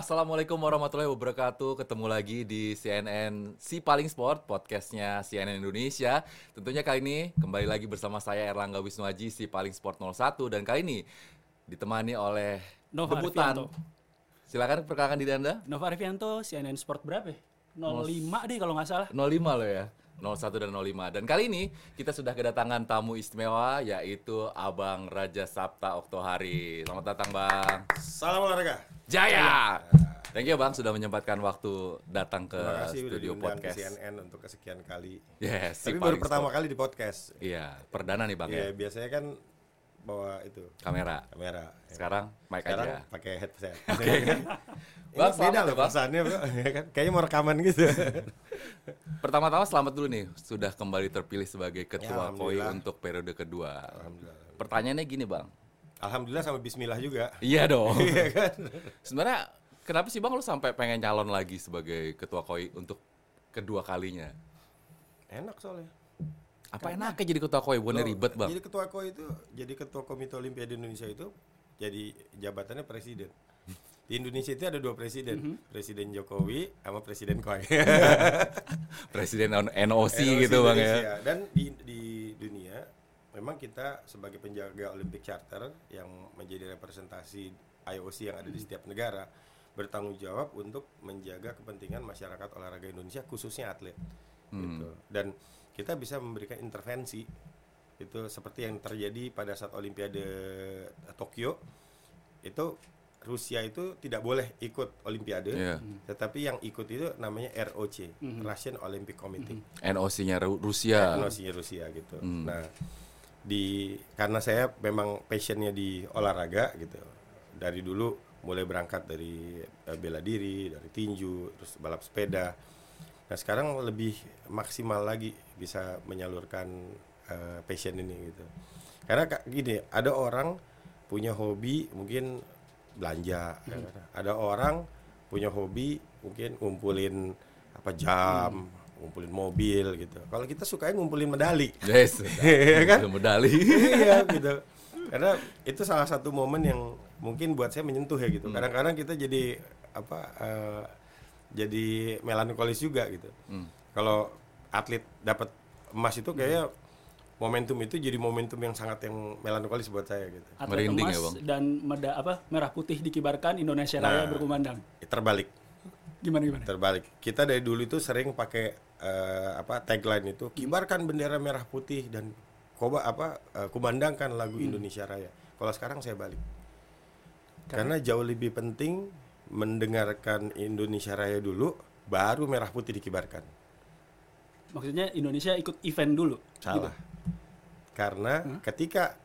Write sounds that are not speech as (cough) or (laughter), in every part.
Assalamualaikum warahmatullahi wabarakatuh. Ketemu lagi di CNN Si Paling Sport, podcastnya CNN Indonesia. Tentunya kali ini kembali lagi bersama saya Erlangga Wisnuaji, Si Paling Sport 01. Dan kali ini ditemani oleh Nova debutan. Arfianto. Silakan perkenalkan diri Anda. Nova Arfianto, CNN Sport berapa ya? 05 deh kalau nggak salah. 05 lo ya. 01 dan 05. Dan kali ini kita sudah kedatangan tamu istimewa yaitu Abang Raja Sabta Oktohari. Selamat datang Bang. Salam olahraga. Jaya. Thank you Bang sudah menyempatkan waktu datang ke Terima kasih studio podcast. ke CNN untuk kesekian kali. Yes, si Tapi baru pertama sport. kali di podcast. Iya, perdana nih Bang Iya, ya. biasanya kan bawa itu Kamera. kamera. Sekarang mic Sekarang aja. pakai headset. (laughs) Oke. Ini Bang, beda selamat loh ya, perasaannya, Bro. (laughs) Ya kan? Kayaknya mau rekaman gitu. (laughs) Pertama-tama selamat dulu nih sudah kembali terpilih sebagai Ya, ketua KOI alhamdulillah. untuk periode kedua. Alhamdulillah. Pertanyaannya gini Bang. Alhamdulillah sama bismillah juga. Iya dong. Iya kan? Sebenarnya kenapa sih Bang lu sampai pengen calon lagi sebagai ketua KOI untuk kedua kalinya? Enak soalnya. Apa enaknya jadi ketua KOI? Loh, ribet Bang. Jadi ketua KOI itu, jadi ketua Komite Olimpiade Indonesia itu jadi jabatannya presiden. Di Indonesia itu ada dua presiden, Mhm. Presiden Jokowi sama Presiden KOI. (laughs) Presiden NOC NOC gitu Bang ya. Indonesia. Dan di, di dunia memang kita sebagai penjaga Olympic Charter yang menjadi representasi IOC yang ada di setiap negara bertanggung jawab untuk menjaga kepentingan masyarakat olahraga Indonesia khususnya atlet. Gitu. Dan kita bisa memberikan intervensi itu seperti yang terjadi pada saat Olimpiade Tokyo itu Rusia itu tidak boleh ikut Olimpiade, Iya. tetapi yang ikut itu namanya ROC, Russian Olympic Committee, NOC-nya Ru- Rusia. NOC Rusia gitu. Nah, di karena saya memang passionnya di olahraga gitu, dari dulu mulai berangkat dari eh, bela diri, dari tinju, terus balap sepeda. Nah sekarang lebih maksimal lagi bisa menyalurkan eh, passion ini gitu. Karena kak- gini, ada orang punya hobi mungkin belanja, ya kan. ada orang punya hobi mungkin ngumpulin apa jam, ngumpulin mobil gitu. Kalau kita sukain ngumpulin medali, Yes. (laughs) Iya kan? Medali. iya (laughs) gitu. Karena itu salah satu momen yang mungkin buat saya menyentuh ya gitu. Kadang-kadang kita jadi apa eh, jadi melankolis juga gitu. Kalau atlet dapat emas itu kayaknya momentum itu jadi momentum yang sangat yang melankolis buat saya gitu. Atlet Merinding emas ya, Bang. dan meda apa merah putih dikibarkan Indonesia Raya Nah. berkumandang. Terbalik, Gimana gimana? terbalik. Kita dari dulu itu sering pakai eh, apa tagline itu kibarkan bendera merah putih dan koba apa eh, kumandangkan lagu Indonesia Raya. Kalau sekarang saya balik. Karena jauh lebih penting mendengarkan Indonesia Raya dulu, baru merah putih dikibarkan. Maksudnya Indonesia ikut event dulu. Salah. Karena ketika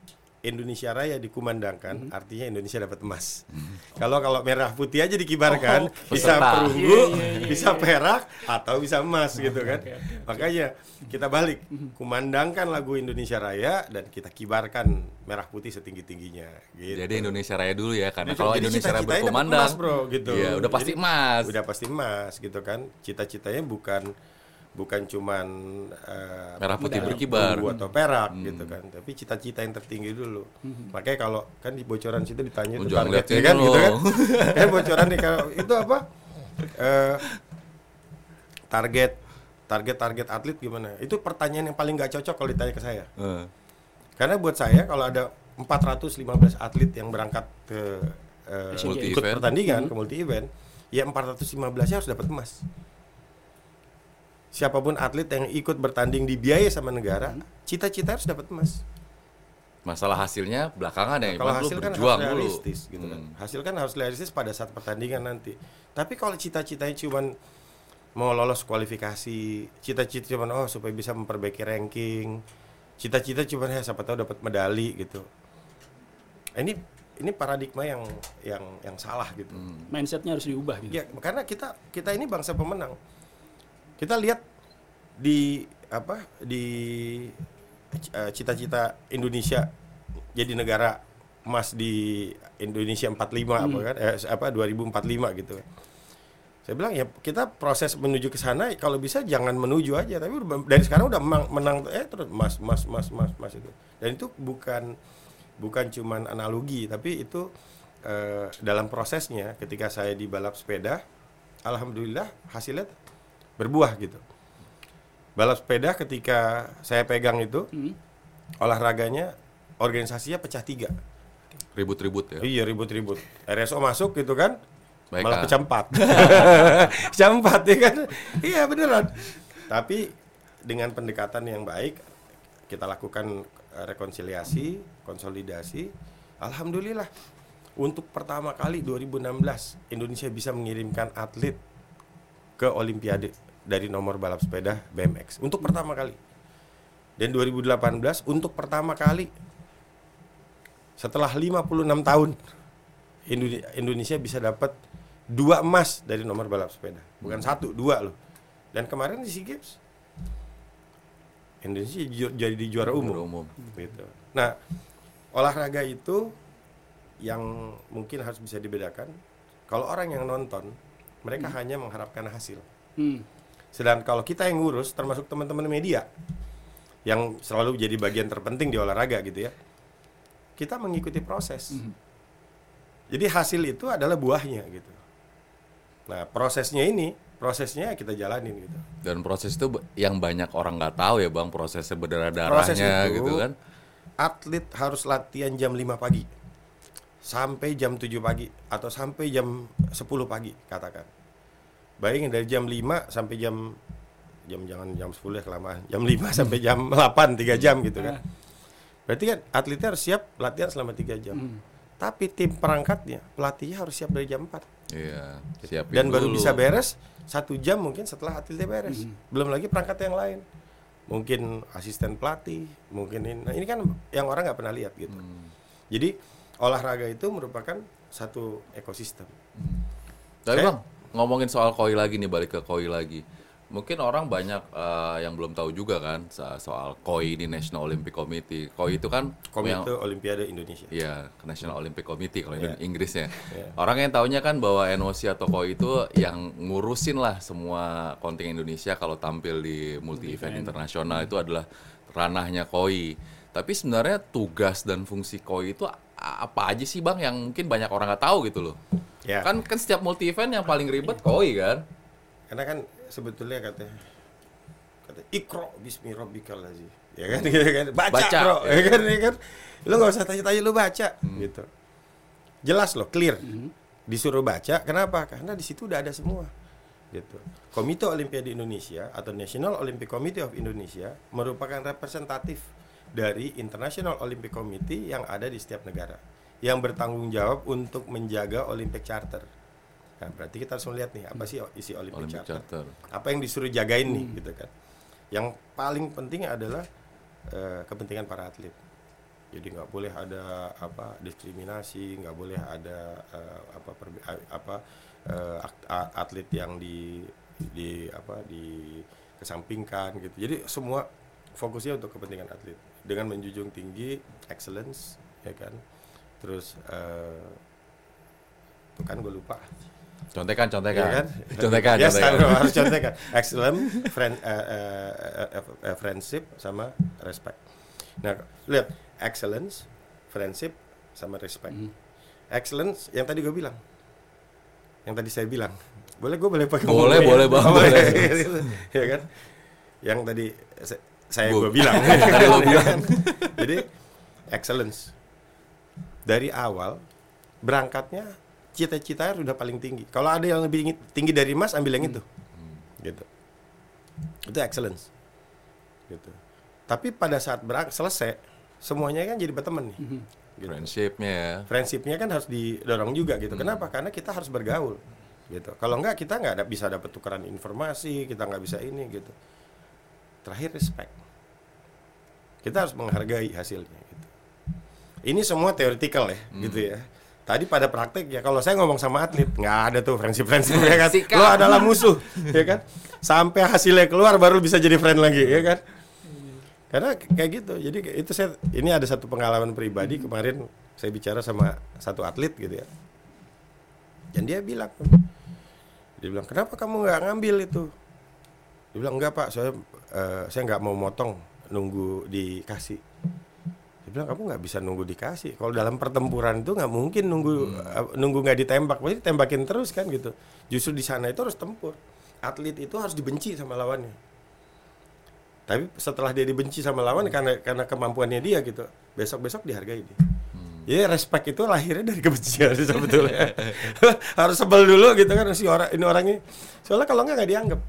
Indonesia Raya dikumandangkan, artinya Indonesia dapat emas. Kalau kalau merah putih aja dikibarkan, Oh, bisa peserta. perunggu, Iya, iya, iya, bisa perak, atau bisa emas gitu kan. oke, oke. Makanya kita balik, kumandangkan lagu Indonesia Raya dan kita kibarkan merah putih setinggi tingginya. Gitu. Jadi Indonesia Raya dulu ya karena kalau Indonesia Raya berkumandang emas, bro, gitu. Iya, udah pasti Jadi, emas. Udah pasti emas gitu kan. Cita-citanya bukan bukan cuman eh, Merah putih berkibar. atau perak gitu kan. Tapi cita-cita yang tertinggi dulu. Makanya kalau kan di bocoran situ ditanya itu targetnya lihat kan gitu kan. (laughs) kan bocoran nih kalau itu apa? Eh, target target target atlet gimana? Itu pertanyaan yang paling nggak cocok kalau ditanya ke saya. Eh, Karena buat saya kalau ada 415 atlet yang berangkat ke Asian Multi ikut event. pertandingan ke multi event, ya 415-nya harus dapat emas. Siapa pun atlet yang ikut bertanding dibiayai sama negara, cita-cita harus dapat emas. masalah hasilnya belakangan ya, kalau hasil kan harus berjuang dulu. realistis gitu kan. Hmm. Hasil kan harus realistis pada saat pertandingan nanti. Tapi kalau cita-citanya cuman mau lolos kualifikasi, cita-cita cuman oh supaya bisa memperbaiki ranking, cita-cita cuman ya siapa tahu dapat medali gitu. Ini ini paradigma yang yang yang salah gitu. Mindsetnya harus diubah gitu. Ya, karena kita kita ini bangsa pemenang. Kita lihat di apa di eh, cita-cita Indonesia jadi negara emas di Indonesia 45 apa kan eh, apa 2045 gitu. Saya bilang ya kita proses menuju ke sana kalau bisa jangan menuju aja tapi dari sekarang udah menang, menang eh terus emas emas emas emas emas itu. Dan itu bukan bukan cuman analogi tapi itu eh, dalam prosesnya ketika saya di balap sepeda, alhamdulillah hasilnya berbuah gitu. Balap sepeda ketika saya pegang itu olahraganya organisasinya pecah tiga. Ribut-ribut ya. Iya ribut-ribut. RSO masuk gitu kan, Baik, malah Kak. pecah empat. (laughs) pecah empat ya kan. Iya beneran. Tapi dengan pendekatan yang baik, kita lakukan eh, rekonsiliasi, konsolidasi. Alhamdulillah. Untuk pertama kali 2016 Indonesia bisa mengirimkan atlet ke Olimpiade dari nomor balap sepeda BMX. Untuk pertama kali. Dan 2018 untuk pertama kali setelah 56 tahun Indone- Indonesia bisa dapat dua emas dari nomor balap sepeda. Bukan satu dua loh. Dan kemarin di SEA Games Indonesia ju- jadi di juara umum, Juara umum. gitu. Nah olahraga itu yang mungkin harus bisa dibedakan kalau orang yang nonton mereka hanya mengharapkan hasil. Hmm. Sedangkan kalau kita yang ngurus termasuk teman-teman media yang selalu jadi bagian terpenting di olahraga gitu ya kita mengikuti proses. Jadi hasil itu adalah buahnya gitu. Nah prosesnya ini prosesnya kita jalanin gitu. Dan proses itu yang banyak orang nggak tahu ya bang prosesnya Proses berdarah-darahnya itu, gitu kan. atlet harus latihan jam 5 pagi sampai jam 7 pagi atau sampai jam 10 pagi katakan bayangin dari jam 5 sampai jam jam jangan jam 10 ya kelamaan. Jam 5 (laughs) sampai jam 8 3 jam gitu kan. Berarti kan atletnya harus siap latihan selama 3 jam. Tapi tim perangkatnya pelatihnya harus siap dari jam 4 Iya, siapin dan baru dulu. bisa beres satu jam mungkin setelah atletnya beres. Belum lagi perangkat yang lain. Mungkin asisten pelatih mungkin ini, nah, ini kan yang orang nggak pernah lihat gitu. Jadi olahraga itu merupakan satu ekosistem. Tapi Saya- bang, ngomongin soal koi lagi nih, balik ke koi lagi. Mungkin orang banyak eh, yang belum tahu juga kan so- soal koi di National Olympic Committee. Koi itu kan yang- komite olimpiade Indonesia Iya, National Olympic Committee kalau. Indon- Inggrisnya. Iya. Orang yang taunya kan bahwa NOC atau KOI itu yang ngurusin lah semua kontingen Indonesia kalau tampil di multi event internasional itu adalah ranahnya KOI. Tapi sebenarnya tugas dan fungsi KOI itu apa aja sih bang yang mungkin banyak orang nggak tahu gitu loh. ya. Kan kan setiap multi event yang paling ribet KOI kan. karena kan sebetulnya kata kata ikro bismi rabbikal ya kan (laughs) gitu kan? Baca, Baca, bro. Ya. ya kan ya kan? Lu nggak usah tanya-tanya lu baca. Gitu. Jelas loh clear. Disuruh baca kenapa? Karena di situ udah ada semua. Gitu. Komite Olimpiade Indonesia atau National Olympic Committee of Indonesia merupakan representatif dari International Olympic Committee yang ada di setiap negara yang bertanggung jawab untuk menjaga Olympic Charter. Nah, berarti kita harus melihat nih apa sih isi Olympic, Olympic Charter. Charter. Apa yang disuruh jagain nih gitu kan. Yang paling penting adalah eh, kepentingan para atlet. Jadi nggak boleh ada apa diskriminasi, nggak boleh ada eh, apa a- apa a- atlet yang di di apa di kesampingkan gitu. Jadi semua fokusnya untuk kepentingan atlet dengan menjunjung tinggi excellence ya kan. Terus eh tuh kan gue lupa. Contekan, Ya contekan. kan? (laughs) Contekan, Yes, contekan. harus, harus (laughs) contekan. Excellent, friend, eh, eh, eh, eh, friendship sama respect. Nah, lihat excellence, friendship sama respect. Excellence yang tadi gue bilang, yang tadi saya bilang, boleh gue boleh pakai Boleh, boleh, ya? Oh, boleh. ya kan? Yang tadi se- saya gue bilang. (laughs) Tadi lo bilang. (laughs) Jadi excellence dari awal berangkatnya cita-citanya sudah paling tinggi. Kalau ada yang lebih tinggi- tinggi dari Mas, ambil yang itu. Gitu. Itu excellence. Gitu. Tapi pada saat berang selesai, semuanya kan jadi berteman nih. Gitu. Friendshipnya ya. Friendshipnya kan harus didorong juga gitu. Kenapa? Karena kita harus bergaul. Gitu. Kalau enggak kita nggak bisa dapat tukeran informasi, kita nggak bisa ini gitu. Terakhir respect. Kita harus menghargai hasilnya. Gitu. Ini semua theoretical ya, gitu ya. Tadi pada praktek ya kalau saya ngomong sama atlet nggak ada tuh friendship friendship ya kan. Sikap. Lo adalah musuh, ya kan. Sampai hasilnya keluar baru bisa jadi friend lagi, ya kan. Karena kayak gitu. Jadi itu saya ini ada satu pengalaman pribadi kemarin saya bicara sama satu atlet gitu ya. Dan dia bilang dia bilang, "Kenapa kamu nggak ngambil itu?" Dia bilang, "Enggak, Pak. Saya eh, saya nggak mau motong nunggu dikasih." Dia bilang kamu nggak bisa nunggu dikasih. Kalau dalam pertempuran itu nggak mungkin nunggu uh, nunggu nggak ditembak, pasti tembakin terus kan gitu. Justru di sana itu harus tempur. Atlet itu harus dibenci sama lawannya. Tapi setelah dia dibenci sama lawan karena karena kemampuannya dia gitu, besok-besok dihargai dia. Jadi respect itu lahirnya dari kebencian sebetulnya. (laughs) harus sebel dulu gitu kan si orang ini orangnya. Soalnya kalau nggak nggak dianggap.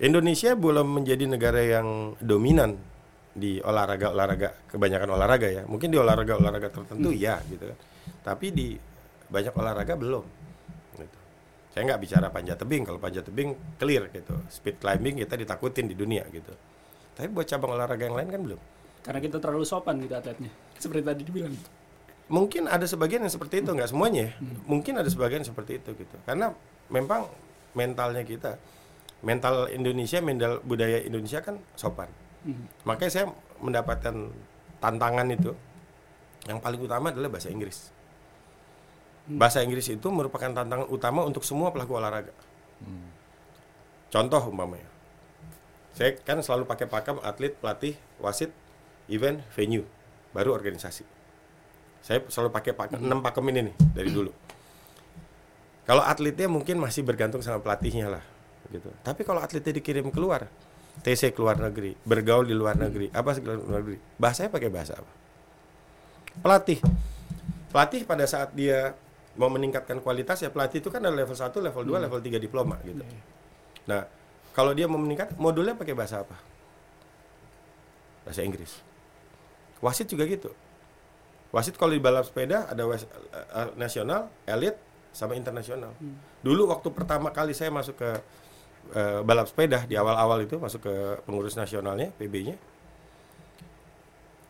Indonesia belum menjadi negara yang dominan di olahraga olahraga kebanyakan olahraga ya mungkin di olahraga olahraga tertentu ya gitu kan tapi di banyak olahraga belum gitu. saya nggak bicara panjat tebing kalau panjat tebing clear gitu speed climbing kita ditakutin di dunia gitu tapi buat cabang olahraga yang lain kan belum Karena kita terlalu sopan gitu atletnya. Seperti tadi dibilang. mungkin ada sebagian yang seperti itu nggak semuanya ya. mungkin ada sebagian seperti itu gitu karena memang mentalnya kita mental Indonesia mental budaya Indonesia kan sopan. Makanya saya mendapatkan tantangan itu. Yang paling utama adalah bahasa Inggris. Bahasa Inggris itu merupakan tantangan utama untuk semua pelaku olahraga. Contoh umpamanya. Saya kan selalu pakai pakem atlet pelatih wasit event venue. Baru organisasi. Saya selalu pakai pakem, 6 pakem ini nih dari dulu. Kalau atletnya mungkin masih bergantung sama pelatihnya lah, gitu. Tapi kalau atletnya dikirim keluar, TC keluar negeri, bergaul di luar negeri, apa segala luar negeri, bahasanya pakai bahasa apa? Pelatih, pelatih pada saat dia mau meningkatkan kualitas ya pelatih itu kan ada level 1, level 2, level 3 diploma gitu. Nah, kalau dia mau meningkat, modulnya pakai bahasa apa? Bahasa Inggris. Wasit juga gitu. Wasit kalau di balap sepeda ada was, eh, nasional, elit, sama internasional. Dulu waktu pertama kali saya masuk ke eh, balap sepeda di awal-awal itu masuk ke pengurus nasionalnya, PB-nya.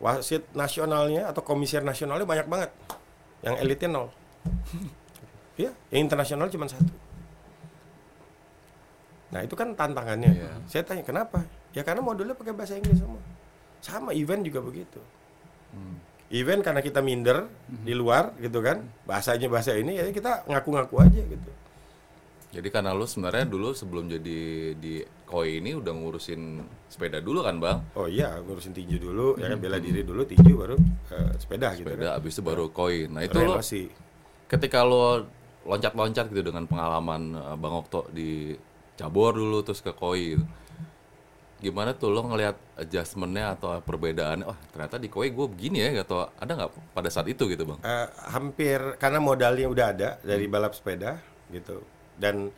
Wasit nasionalnya atau komisir nasionalnya banyak banget. Yang elitnya nol. (laughs) Iya, yang internasional cuma satu. Nah itu kan tantangannya. Iya. Saya tanya kenapa? Ya karena modulnya pakai bahasa Inggris semua. Sama event juga begitu. Event karena kita minder di luar gitu kan, bahasanya bahasa ini ya kita ngaku-ngaku aja gitu. Jadi karena lu sebenarnya dulu sebelum jadi di koi ini udah ngurusin sepeda dulu kan bang? Oh iya, ngurusin tinju dulu, ya kan bela diri dulu, tinju baru eh, sepeda, gitu kan. Sepeda abis itu baru koi. Nah itu lo ketika lo loncat-loncat gitu dengan pengalaman eh, Bang Okto di cabur dulu terus ke koi gitu. Gimana tuh lo ngelihat adjustmentnya atau perbedaannya? Oh ternyata di koi gue begini ya atau ada nggak pada saat itu gitu bang? Eh, hampir karena modalnya udah ada dari Hmm. balap sepeda gitu dan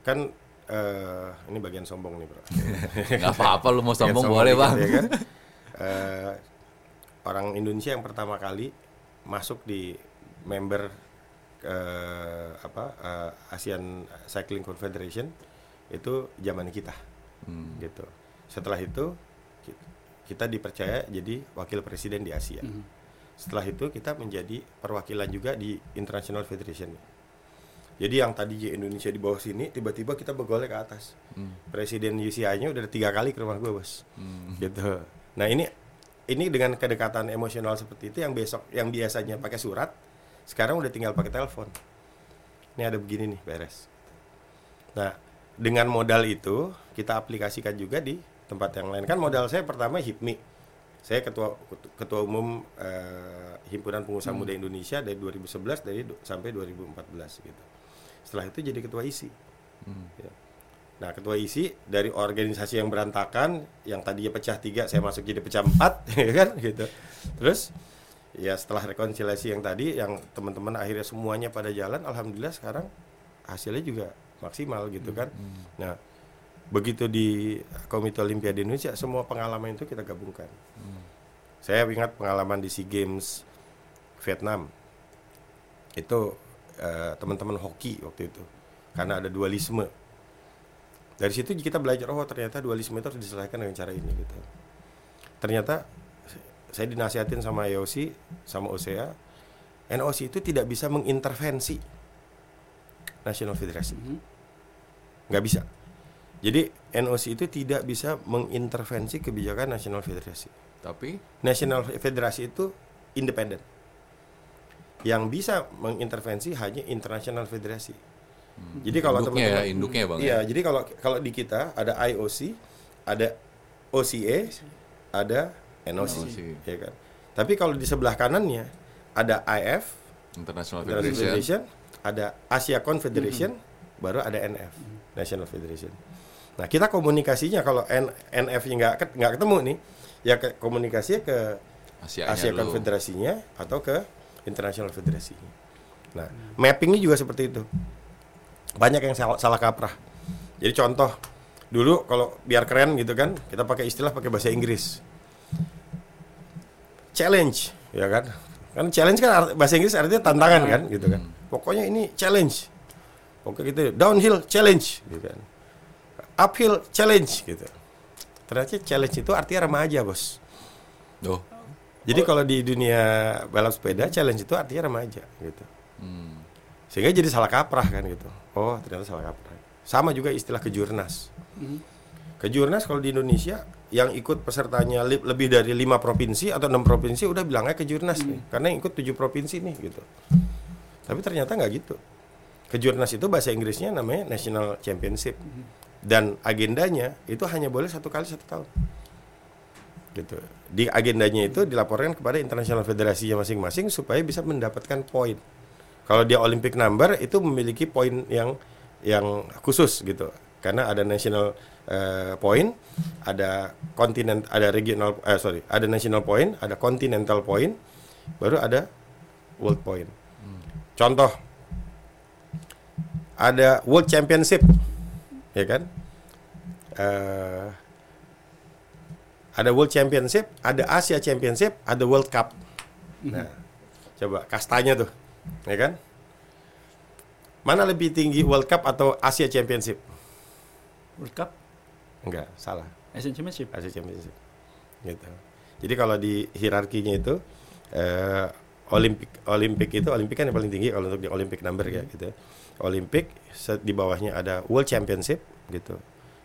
kan eh, ini bagian sombong nih bro. (laughs) Nggak apa-apa lo mau sombong boleh dikit bang. ya kan? (laughs) Eh, orang Indonesia yang pertama kali masuk di member eh, apa eh, ASEAN Cycling Confederation itu zaman kita Hmm. gitu. Setelah itu ki- kita dipercaya jadi wakil presiden di Asia. Setelah itu kita menjadi perwakilan juga di International Federation. Jadi yang tadinya Indonesia di bawah sini, tiba-tiba kita bergolek ke atas. Presiden UCI-nya udah tiga kali ke rumah gue bos, gitu. Nah ini ini dengan kedekatan emosional seperti itu yang besok, yang biasanya pakai surat, sekarang udah tinggal pakai telepon. Ini ada begini nih beres. Nah, dengan modal itu kita aplikasikan juga di tempat yang lain. Kan modal saya pertama HIPMI. Saya ketua ketua umum eh, Himpunan Pengusaha Muda Indonesia dari 2011 dari sampai 2014 gitu. Setelah itu jadi ketua ISI. Ya. Nah, ketua ISI dari organisasi yang berantakan, yang tadinya pecah tiga, saya masuk jadi pecah empat, (laughs) ya kan, gitu. Terus, ya setelah rekonsiliasi yang tadi, yang teman-teman akhirnya semuanya pada jalan, alhamdulillah sekarang hasilnya juga maksimal gitu kan. Nah, begitu di Komite Olimpiade Indonesia, semua pengalaman itu kita gabungkan. Saya ingat pengalaman di SEA Games Vietnam, itu eh, teman-teman hoki waktu itu, karena ada dualisme. Dari situ kita belajar oh ternyata dualisme itu harus diselesaikan dengan cara ini gitu. Ternyata saya dinasihatin sama IOC sama OSEA NOC itu tidak bisa mengintervensi National Federasi nggak bisa. Jadi NOC itu tidak bisa mengintervensi kebijakan National Federasi Tapi? National Federasi itu independen yang bisa mengintervensi hanya International Federasi jadi kalau ya, teman-teman induknya bang. Iya, ya? jadi kalau kalau di kita ada IOC, ada OCA, ada NOC, NOC. ya kan. Tapi kalau di sebelah kanannya ada IF, International International Federation. Federation, ada Asia Confederation, baru ada NF, National Federation. Nah kita komunikasinya kalau N- NF-nya nggak ket- nggak ketemu nih, ya ke, komunikasinya ke Asia dulu. Konfederasinya atau ke International Federasinya. Nah mappingnya juga seperti itu. Banyak yang salah, salah kaprah. Jadi contoh dulu kalau biar keren gitu kan, kita pakai istilah pakai bahasa Inggris. Challenge, ya kan? Kan challenge kan bahasa Inggris artinya tantangan kan, gitu kan. Pokoknya ini challenge. Pokoknya gitu, downhill challenge, gitu kan. Uphill challenge, gitu. Ternyata challenge itu artinya remaja, bos. Oh. Jadi kalau di dunia balap sepeda challenge itu artinya remaja gitu. Hmm. Sehingga jadi salah kaprah kan gitu. Oh, ternyata salah kaprah. Sama juga istilah kejurnas. Kejurnas kalau di Indonesia yang ikut pesertanya li- lebih dari lima provinsi atau enam provinsi udah bilangnya kejurnas nih karena yang ikut tujuh provinsi nih gitu. Tapi ternyata nggak gitu. Kejurnas itu bahasa Inggrisnya namanya National Championship dan agendanya itu hanya boleh satu kali satu tahun gitu. Di agendanya itu dilaporkan kepada internasional federasinya masing-masing supaya bisa mendapatkan poin. Kalau dia Olympic number itu memiliki poin yang yang khusus gitu. Karena ada national eh, point, ada continent, ada regional, eh, sorry, ada national point, ada continental point, baru ada world point. Contoh, ada world championship, ya kan? Eh, ada World Championship, ada Asia Championship, ada World Cup. Nah, coba kastanya tuh, ya kan? Mana lebih tinggi World Cup atau Asia Championship? World Cup, Enggak, salah. Asian Championship. Asia Championship. Gitu. Jadi kalau di hierarkinya itu eh, Olimpik Olimpik itu Olimpik kan yang paling tinggi kalau untuk di Olympic number ya gitu. ya. Olimpik di bawahnya ada World Championship gitu.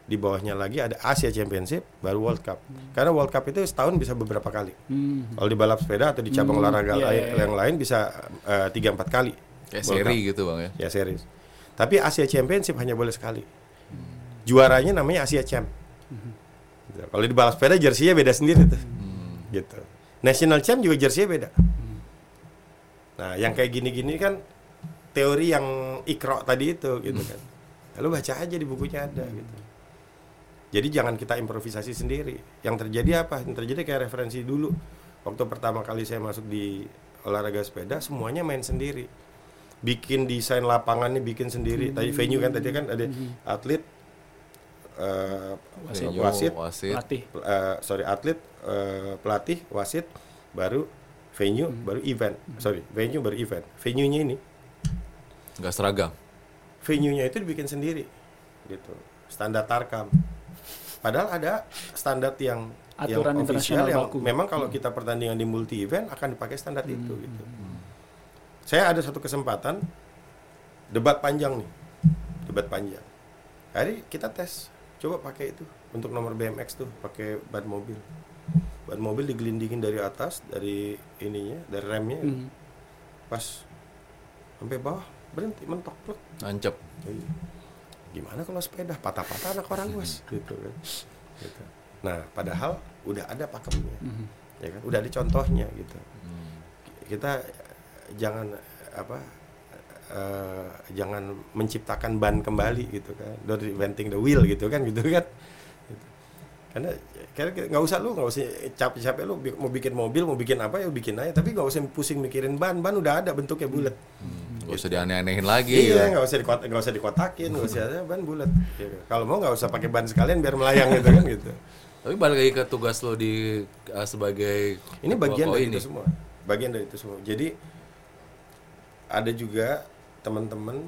Di bawahnya lagi ada Asia Championship baru World Cup. Karena World Cup itu setahun bisa beberapa kali. Hmm. Kalau di balap sepeda atau di cabang Hmm, olahraga lain, iya, iya. yang lain bisa eh, tiga empat kali. Kayak World seri Cup. gitu bang ya. Ya series. Tapi Asia Championship hanya boleh sekali. Juaranya namanya Asia Champ. Gitu. Kalau di balap sepeda jersinya beda sendiri tuh. Gitu. National Champ juga jersinya beda. Nah, yang kayak gini-gini kan teori yang ikro tadi itu gitu kan. Lalu baca aja di bukunya ada gitu. Jadi jangan kita improvisasi sendiri. Yang terjadi apa? Yang terjadi kayak referensi dulu. Waktu pertama kali saya masuk di olahraga sepeda, semuanya main sendiri. Bikin desain lapangannya bikin sendiri. Tadi venue kan tadi kan ada atlet eh, Venue, wasit, wasit. Pelatih. eh, sorry atlet, eh, pelatih, wasit, baru venue, baru event. Sorry, venue baru event. Venue-nya ini, Nggak seragam. venue-nya itu dibikin sendiri, gitu. Standar Tarkam. Padahal ada standar yang Aturan yang official internasional yang baku. memang kalau kita pertandingan di multi event akan dipakai standar itu, gitu. Saya ada satu kesempatan debat panjang nih, debat panjang. Hari kita tes, coba pakai itu untuk nomor BMX tuh, pakai ban mobil. Ban mobil digelindingin dari atas, dari ininya, dari remnya, Hmm. pas sampai bawah berhenti mentok plek. Nancep. Iya. Gimana kalau sepeda patah-patah anak orang (laughs) bos, gitu kan. Gitu. Nah, padahal udah ada pakemnya, Mhm. ya kan, udah ada contohnya gitu. Hmm. Kita eh, jangan eh, apa eh, jangan menciptakan ban kembali gitu kan don't reinventing the wheel gitu kan gitu kan Gitu. karena karena nggak usah lu nggak usah capek-capek lu mau bikin mobil mau bikin apa ya bikin aja tapi nggak usah pusing mikirin ban ban udah ada bentuknya bulat Nggak usah dianeh-anehin lagi. iya ya. nggak usah dikot nggak usah dikotakin nggak usah ada ban bulat Gitu. kalau mau nggak usah pakai ban sekalian biar melayang gitu kan gitu Tapi balik lagi ke tugas lo di uh, sebagai Ini bagian dari ini. itu semua. Bagian dari itu semua. Jadi ada juga teman-teman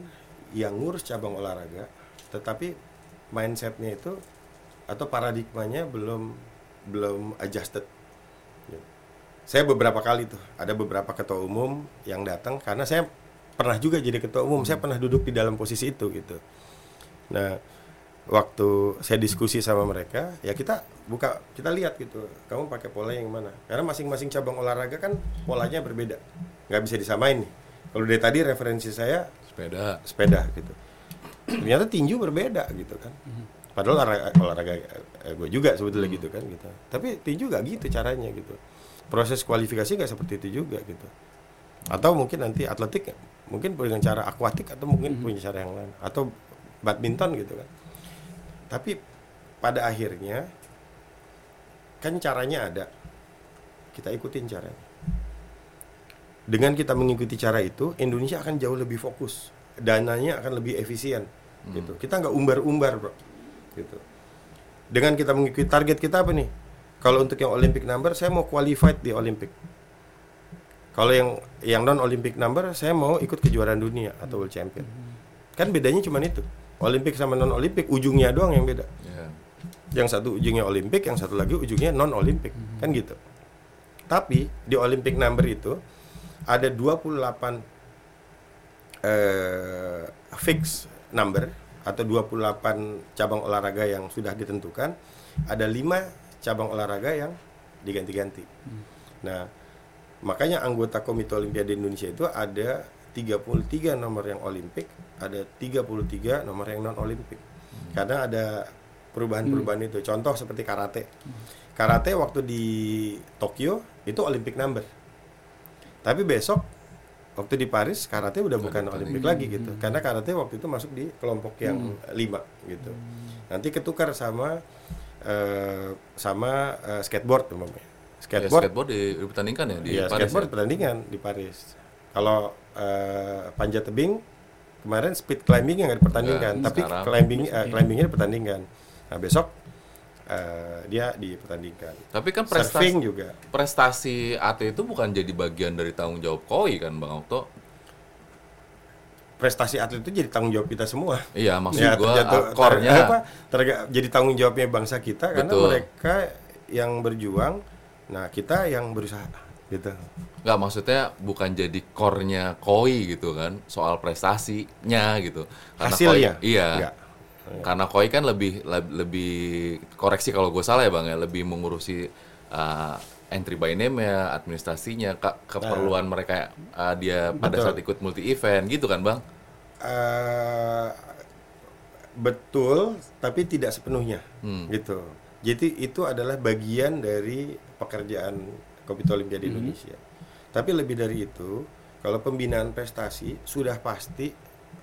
yang ngurus cabang olahraga, tetapi mindsetnya itu atau paradigmanya belum belum adjusted. Ya. Saya beberapa kali tuh ada beberapa ketua umum yang datang karena saya pernah juga jadi ketua umum, saya pernah duduk di dalam posisi itu gitu. Nah, waktu saya diskusi sama mereka, ya kita buka, kita lihat gitu, kamu pakai pola yang mana? Karena masing-masing cabang olahraga kan polanya berbeda, nggak bisa disamain nih. Kalau dari tadi referensi saya Sepeda. sepeda gitu, ternyata tinju berbeda gitu kan. Padahal olahraga, olahraga gue juga sebetulnya gitu kan gitu. Tapi tinju nggak gitu caranya gitu. proses kualifikasi nggak seperti itu juga gitu atau mungkin nanti atletik mungkin dengan cara akuatik atau mungkin punya cara yang lain. Atau badminton gitu kan. Tapi pada akhirnya kan caranya ada. Kita ikutin caranya. Dengan kita mengikuti cara itu Indonesia akan jauh lebih fokus. Dananya akan lebih efisien. Gitu. Kita nggak umbar-umbar bro. Gitu. Dengan kita mengikuti target kita apa nih? Kalau untuk yang Olympic number saya mau qualified di Olympic kalau yang yang non Olympic number saya mau ikut kejuaraan dunia atau world champion. Kan bedanya cuma itu. Olympic sama non Olympic ujungnya doang yang beda. Ya. yang satu ujungnya Olimpik, yang satu lagi ujungnya non Olimpik, kan gitu. Tapi di Olympic number itu ada 28 eh fix number atau 28 cabang olahraga yang sudah ditentukan, ada lima cabang olahraga yang diganti-ganti. Nah, makanya anggota Komite Olimpiade Indonesia itu ada 33 nomor yang Olimpik, ada 33 nomor yang non Olimpik. Karena ada perubahan-perubahan itu. Contoh seperti karate. Karate waktu di Tokyo itu Olympic number. Tapi besok waktu di Paris karate udah bukan Olimpik lagi gitu. Karena karate waktu itu masuk di kelompok yang lima gitu. Nanti ketukar sama eh, sama eh, skateboard umpamanya. Ya, Skateboard skateboard di, dipertandingkan ya di Iya, Paris skateboard ya? pertandingan di Paris. Kalau eh, panjat tebing kemarin speed climbing yang nggak dipertandingkan, Ya, tapi sekarang. climbing eh, climbingnya dipertandingkan. Nah besok eh, dia dipertandingkan. Tapi kan prestasi Surfing juga. prestasi AT itu bukan jadi bagian dari tanggung jawab KOI kan Bang Okto? Prestasi atlet itu jadi tanggung jawab kita semua. Iya, maksud Ya, gua uh, core-nya ter- apa, terga- jadi tanggung jawabnya bangsa kita karena Betul. mereka yang berjuang, nah kita yang berusaha gitu. nggak maksudnya bukan jadi core-nya KOI gitu kan, soal prestasinya gitu. Hasilnya? KOI, iya. Nggak. Karena KOI kan lebih leb- lebih koreksi kalau gue salah ya Bang ya, lebih mengurusi uh, entry by name ya, administrasinya, ke- keperluan mereka uh, dia pada Betul. saat ikut multi event gitu kan Bang? eh betul, tapi tidak sepenuhnya, Hmm. gitu. Jadi itu adalah bagian dari pekerjaan Komite Olimpiade Indonesia. Tapi lebih dari itu, kalau pembinaan prestasi sudah pasti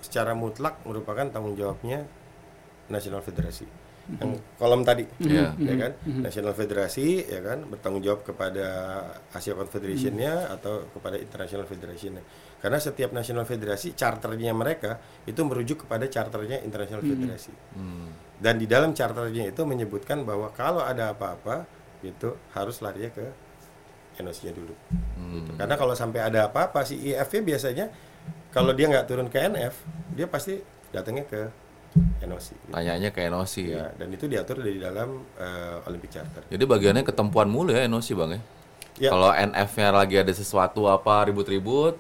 secara mutlak merupakan tanggung jawabnya National Federasi. Yang kolom tadi, Iya. ya kan? National Federasi, ya kan, bertanggung jawab kepada Asia Confederation-nya atau kepada International Federation-nya. Karena setiap National Federasi, charternya mereka itu merujuk kepada charternya International Federasi. Hmm. Dan di dalam charternya itu menyebutkan bahwa kalau ada apa-apa, gitu harus larinya ke NOC-nya dulu. Gitu. Karena kalau sampai ada apa-apa, si IF-nya biasanya kalau dia nggak turun ke NF, dia pasti datangnya ke NOC. gitu. Tanyanya ke NOC. Ya, dan itu diatur dari dalam eh, Olympic Charter. Jadi bagiannya ketempuan mulu ya NOC Bang ya? Ya. Kalau NF-nya lagi ada sesuatu apa ribut-ribut,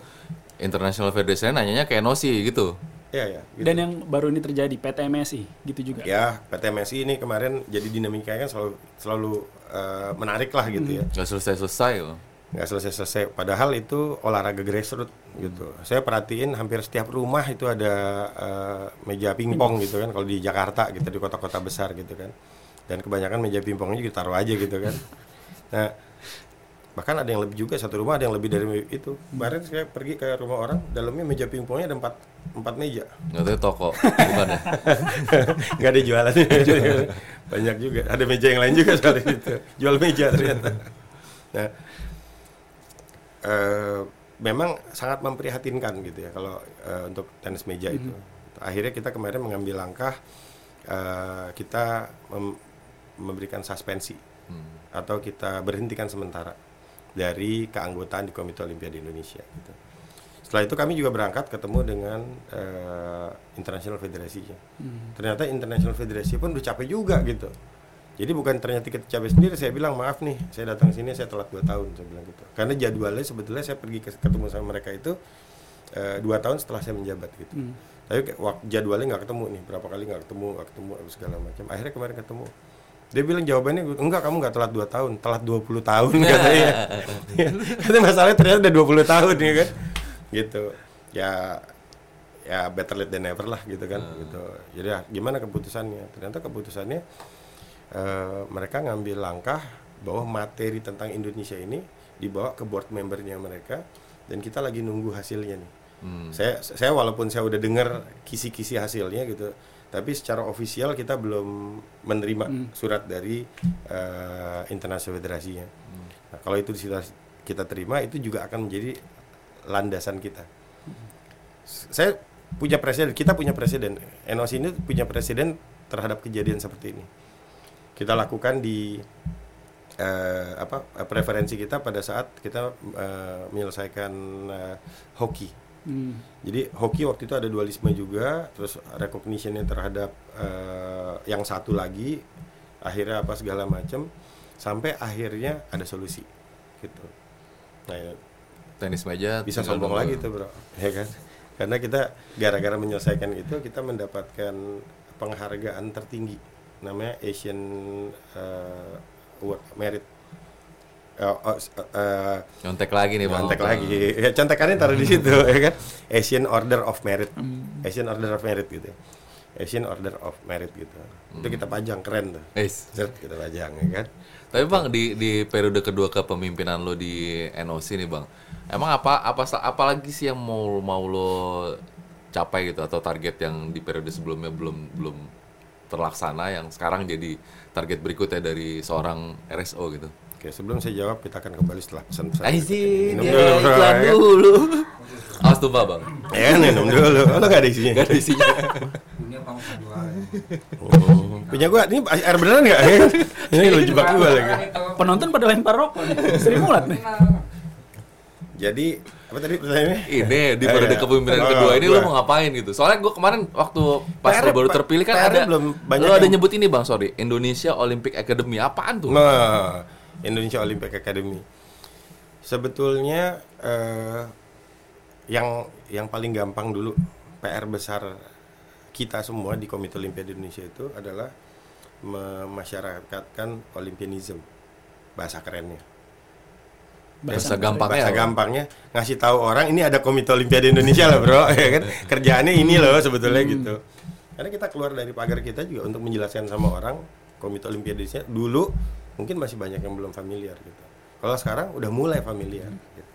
International Federation nanyanya ke NOC gitu. Ya, ya. gitu. Dan yang baru ini terjadi PTMSI gitu juga. Ya, PT MSI ini kemarin jadi dinamikanya kan selalu selalu eh, menarik lah gitu ya. Gak selesai-selesai loh. nggak selesai-selesai. Padahal itu olahraga grassroots gitu. Saya perhatiin hampir setiap rumah itu ada eh, meja pingpong gitu kan. Kalau di Jakarta gitu di kota-kota besar gitu kan. Dan kebanyakan meja pingpongnya juga taruh aja gitu kan. Nah (laughs) bahkan ada yang lebih juga satu rumah ada yang lebih dari itu. Kemarin saya pergi ke rumah orang, dalamnya meja pingpongnya ada empat empat meja. Nggak tahu toko, bukan ya? (laughs) nggak ada jualan. (laughs) Banyak juga. Ada meja yang lain juga soal itu. Jual meja ternyata. Nah eh, memang sangat memprihatinkan gitu ya kalau eh, untuk tenis meja itu. Akhirnya kita kemarin mengambil langkah eh, kita mem- memberikan suspensi atau kita berhentikan sementara dari keanggotaan di Komite Olimpiade Indonesia gitu. Setelah itu kami juga berangkat ketemu dengan eh, International Federasinya. Ternyata International Federasi pun udah capek juga gitu. Jadi bukan ternyata kita capek sendiri, saya bilang maaf nih, saya datang sini saya telat 2 tahun, saya bilang gitu. Karena jadwalnya sebetulnya saya pergi ke- ketemu sama mereka itu eh, dua tahun setelah saya menjabat gitu. Tapi kayak wak- jadwalnya nggak ketemu nih, berapa kali nggak ketemu, nggak ketemu segala macam. Akhirnya kemarin ketemu. Dia bilang jawabannya enggak kamu nggak telat 2 tahun, telat 20 tahun (laughs) katanya. Itu masalahnya ternyata udah 20 tahun ya kan. Gitu. Ya ya better late than never lah gitu kan gitu. Jadi ya, gimana keputusannya? Ternyata keputusannya eh, mereka ngambil langkah bahwa materi tentang Indonesia ini dibawa ke board membernya mereka dan kita lagi nunggu hasilnya nih. Hmm. Saya saya walaupun saya udah dengar kisi-kisi hasilnya gitu, tapi secara ofisial kita belum menerima surat dari eh, internasional federasinya. Nah, kalau itu kita, kita terima itu juga akan menjadi landasan kita. S- Saya punya presiden, kita punya presiden. NOC ini punya presiden terhadap kejadian seperti ini. Kita lakukan di eh, apa eh, preferensi kita pada saat kita eh, menyelesaikan eh, hoki. Hmm. Jadi hoki waktu itu ada dualisme juga, terus recognitionnya terhadap eh, yang satu lagi, akhirnya apa segala macam, sampai akhirnya ada solusi, gitu. Nah, ya, Tenis meja bisa sombong lagi tuh bro, (laughs) ya kan? Karena kita gara-gara menyelesaikan itu kita mendapatkan penghargaan tertinggi, namanya Asian eh, Award Merit. Eh, oh, s- eh, Nyontek lagi nih bang. Contek lagi. Ya contekannya taruh di situ (laughs) ya kan. Asian Order of Merit. Asian Order of Merit gitu. Asian Order of Merit gitu. Itu kita pajang keren tuh. Is. Set, kita pajang ya kan. Tapi bang di di periode kedua kepemimpinan lo di NOC nih bang, emang apa apa apa lagi sih yang mau mau lo capai gitu atau target yang di periode sebelumnya belum belum terlaksana yang sekarang jadi target berikutnya dari seorang RSO gitu. Oke, sebelum saya jawab kita akan kembali setelah pesan-pesan. Aisin, Minum ya, dulu, iklan (laughs) ya dulu. Awas tuh bang. Ya minum dulu. Oh, lo gak ada isinya? Gak ada isinya. Dua. Oh. Punya gua, ini air beneran gak? Kan? (laughs) ini lo jebak gua lagi. Penonton pada lempar rokok nih. Sri Mulat nih. Jadi, apa tadi pertanyaannya? Ini di periode iya. kepemimpinan Oh, kedua ini gua. lo mau ngapain gitu? Soalnya gue kemarin waktu pas PR lo baru terpilih kan PR ada belum banyak lo ada yang- nyebut ini bang sorry Indonesia Olympic Academy apaan tuh? Nah, Indonesia Olympic Academy. Sebetulnya eh, yang yang paling gampang dulu PR besar kita semua di Komite Olimpiade Indonesia itu adalah memasyarakatkan Olympianism bahasa kerennya. Bahasa gampangnya Bahasa apa? gampangnya ngasih tahu orang ini ada Komite Olimpiade Indonesia lah bro, (laughs) ya kan? Kerjaannya ini loh sebetulnya gitu. Karena kita keluar dari pagar kita juga untuk menjelaskan sama orang Komite Olimpiade Indonesia dulu mungkin masih banyak yang belum familiar gitu. Kalau sekarang udah mulai familiar. Gitu.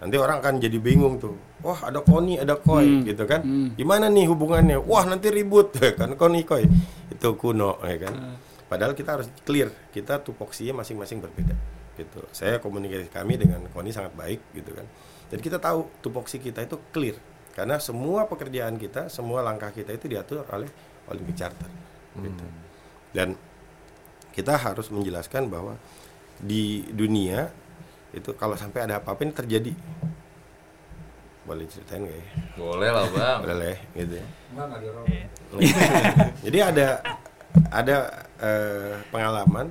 Nanti orang akan jadi bingung tuh. Wah ada koni, ada koi gitu kan. Gimana nih hubungannya? Wah nanti ribut (laughs) kan koni koi. Itu kuno ya kan. Padahal kita harus clear. Kita tupoksinya masing-masing berbeda gitu. Saya komunikasi kami dengan koni sangat baik gitu kan. Jadi kita tahu tupoksi kita itu clear. Karena semua pekerjaan kita, semua langkah kita itu diatur oleh Olympic Charter. Gitu. Dan kita harus menjelaskan bahwa di dunia itu kalau sampai ada apa-apa ini terjadi boleh ceritain gak ya? Boleh lah bang. Boleh gitu ya. Enggak enggak dirobek. (laughs) Jadi ada ada eh, pengalaman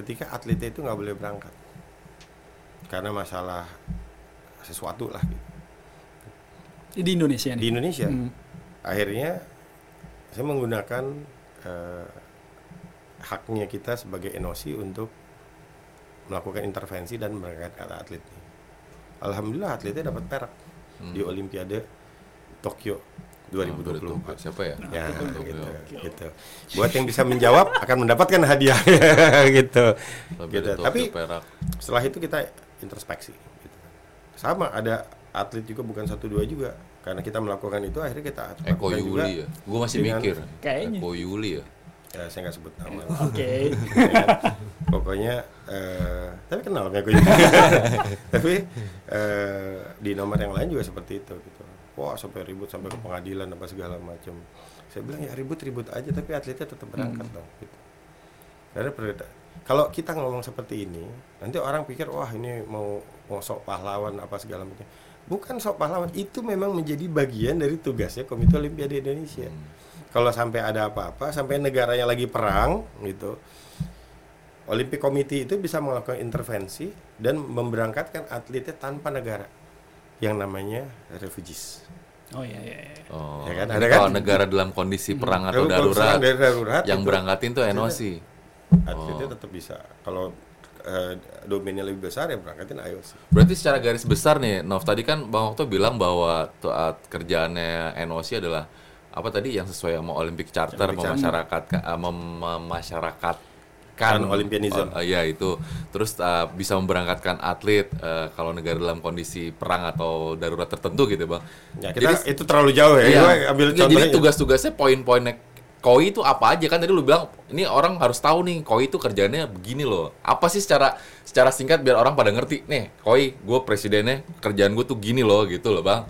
ketika atletnya itu nggak boleh berangkat karena masalah sesuatu lah gitu. Di Indonesia di. Indonesia. Hmm. Akhirnya saya menggunakan eh, haknya kita sebagai NOC untuk melakukan intervensi dan berangkatkan atlet. Alhamdulillah atletnya dapat perak di Olimpiade Tokyo 2024. Siapa ya? Ya, Tokyo. gitu, gitu. Buat yang bisa menjawab akan mendapatkan hadiah (laughs) gitu. Lebih gitu. Tapi Perak. setelah itu kita introspeksi gitu. Sama ada atlet juga bukan satu dua juga. Karena kita melakukan itu akhirnya kita Eko lakukan juga Yuli ya. Gue masih mikir. Kayaknya. Eko Yuli ya. Ya, saya nggak sebut nama. Oke. Ya (laughs) kan? Pokoknya eh, tapi kenal Eko Yuli. (laughs) tapi eh, di nomor yang lain juga seperti itu gitu. Wah, sampai ribut sampai ke pengadilan apa segala macam. Saya bilang ya ribut-ribut aja tapi atletnya tetap berangkat dong gitu. Karena perda- kalau kita ngomong seperti ini, nanti orang pikir wah ini mau mau sok pahlawan apa segala macam. Bukan sok pahlawan, itu memang menjadi bagian dari tugasnya Komite Olimpiade Indonesia. Kalau sampai ada apa-apa, sampai negaranya lagi perang gitu, Olympic Committee itu bisa melakukan intervensi dan memberangkatkan atletnya tanpa negara yang namanya refugees. Oh iya iya. iya. Oh, Ya kan, ada kan? kalau negara dalam kondisi perang atau Kalau- kalau darurat, dari darurat yang itu berangkatin tuh NOC. atletnya Oh. tetap bisa. Kalau eh, domainnya lebih besar ya berangkatin IOC. Berarti secara garis besar nih, Nov tadi kan Bang Okto bilang bahwa tuat kerjaannya NOC adalah apa tadi yang sesuai sama Olympic Charter, Olympic memasyarakat, eh, mem- memasyarakat kan. Oh, iya itu. Terus uh, bisa memberangkatkan atlet uh, kalau negara dalam kondisi perang atau darurat tertentu gitu, Bang. Ya, kita itu terlalu jauh ya. Iya. Gua ambil contohnya. Jadi tugas-tugasnya poin-poinnya koi itu apa aja kan tadi lu bilang ini orang harus tahu nih koi itu kerjanya begini loh. Apa sih secara secara singkat biar orang pada ngerti nih koi gue presidennya kerjaan gue tuh gini loh gitu loh bang.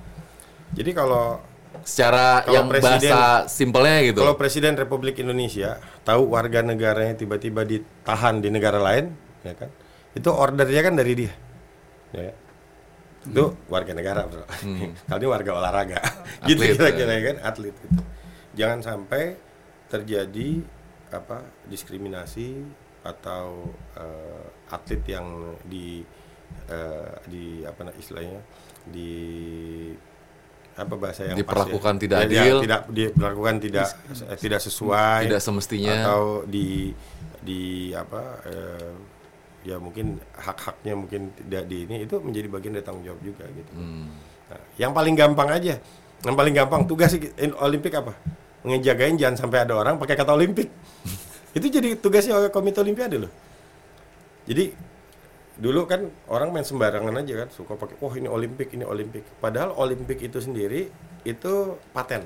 Jadi kalau Secara Kalau yang presiden- bahasa simpelnya gitu. Kalau Presiden Republik Indonesia tahu warga negaranya tiba-tiba ditahan di negara lain, ya kan? Itu ordernya kan dari dia. Ya. kan? Itu warga negara, Bro. (laughs) Kali ini warga olahraga. (laughs) gitu Atlet, kira-kira ya. ya kan, atlet gitu. Jangan sampai terjadi apa? diskriminasi atau eh, atlet yang di eh, di apa istilahnya di apa bahasa yang pas ya? Diperlakukan tidak Ya, dia adil. tidak diperlakukan tidak tidak sesuai Tidak semestinya. atau di di apa eh, ya mungkin hak-haknya mungkin tidak di ini itu menjadi bagian dari tanggung jawab juga gitu. Hmm. Nah, yang paling gampang aja, yang paling gampang tugas Olimpik apa? Ngejagain jangan sampai ada orang pakai kata Olimpik. (laughs) itu jadi tugasnya Komite Olimpiade loh. Jadi dulu kan orang main sembarangan aja kan, suka pakai, wah ini Olimpik, ini Olimpik. Padahal Olimpik itu sendiri itu paten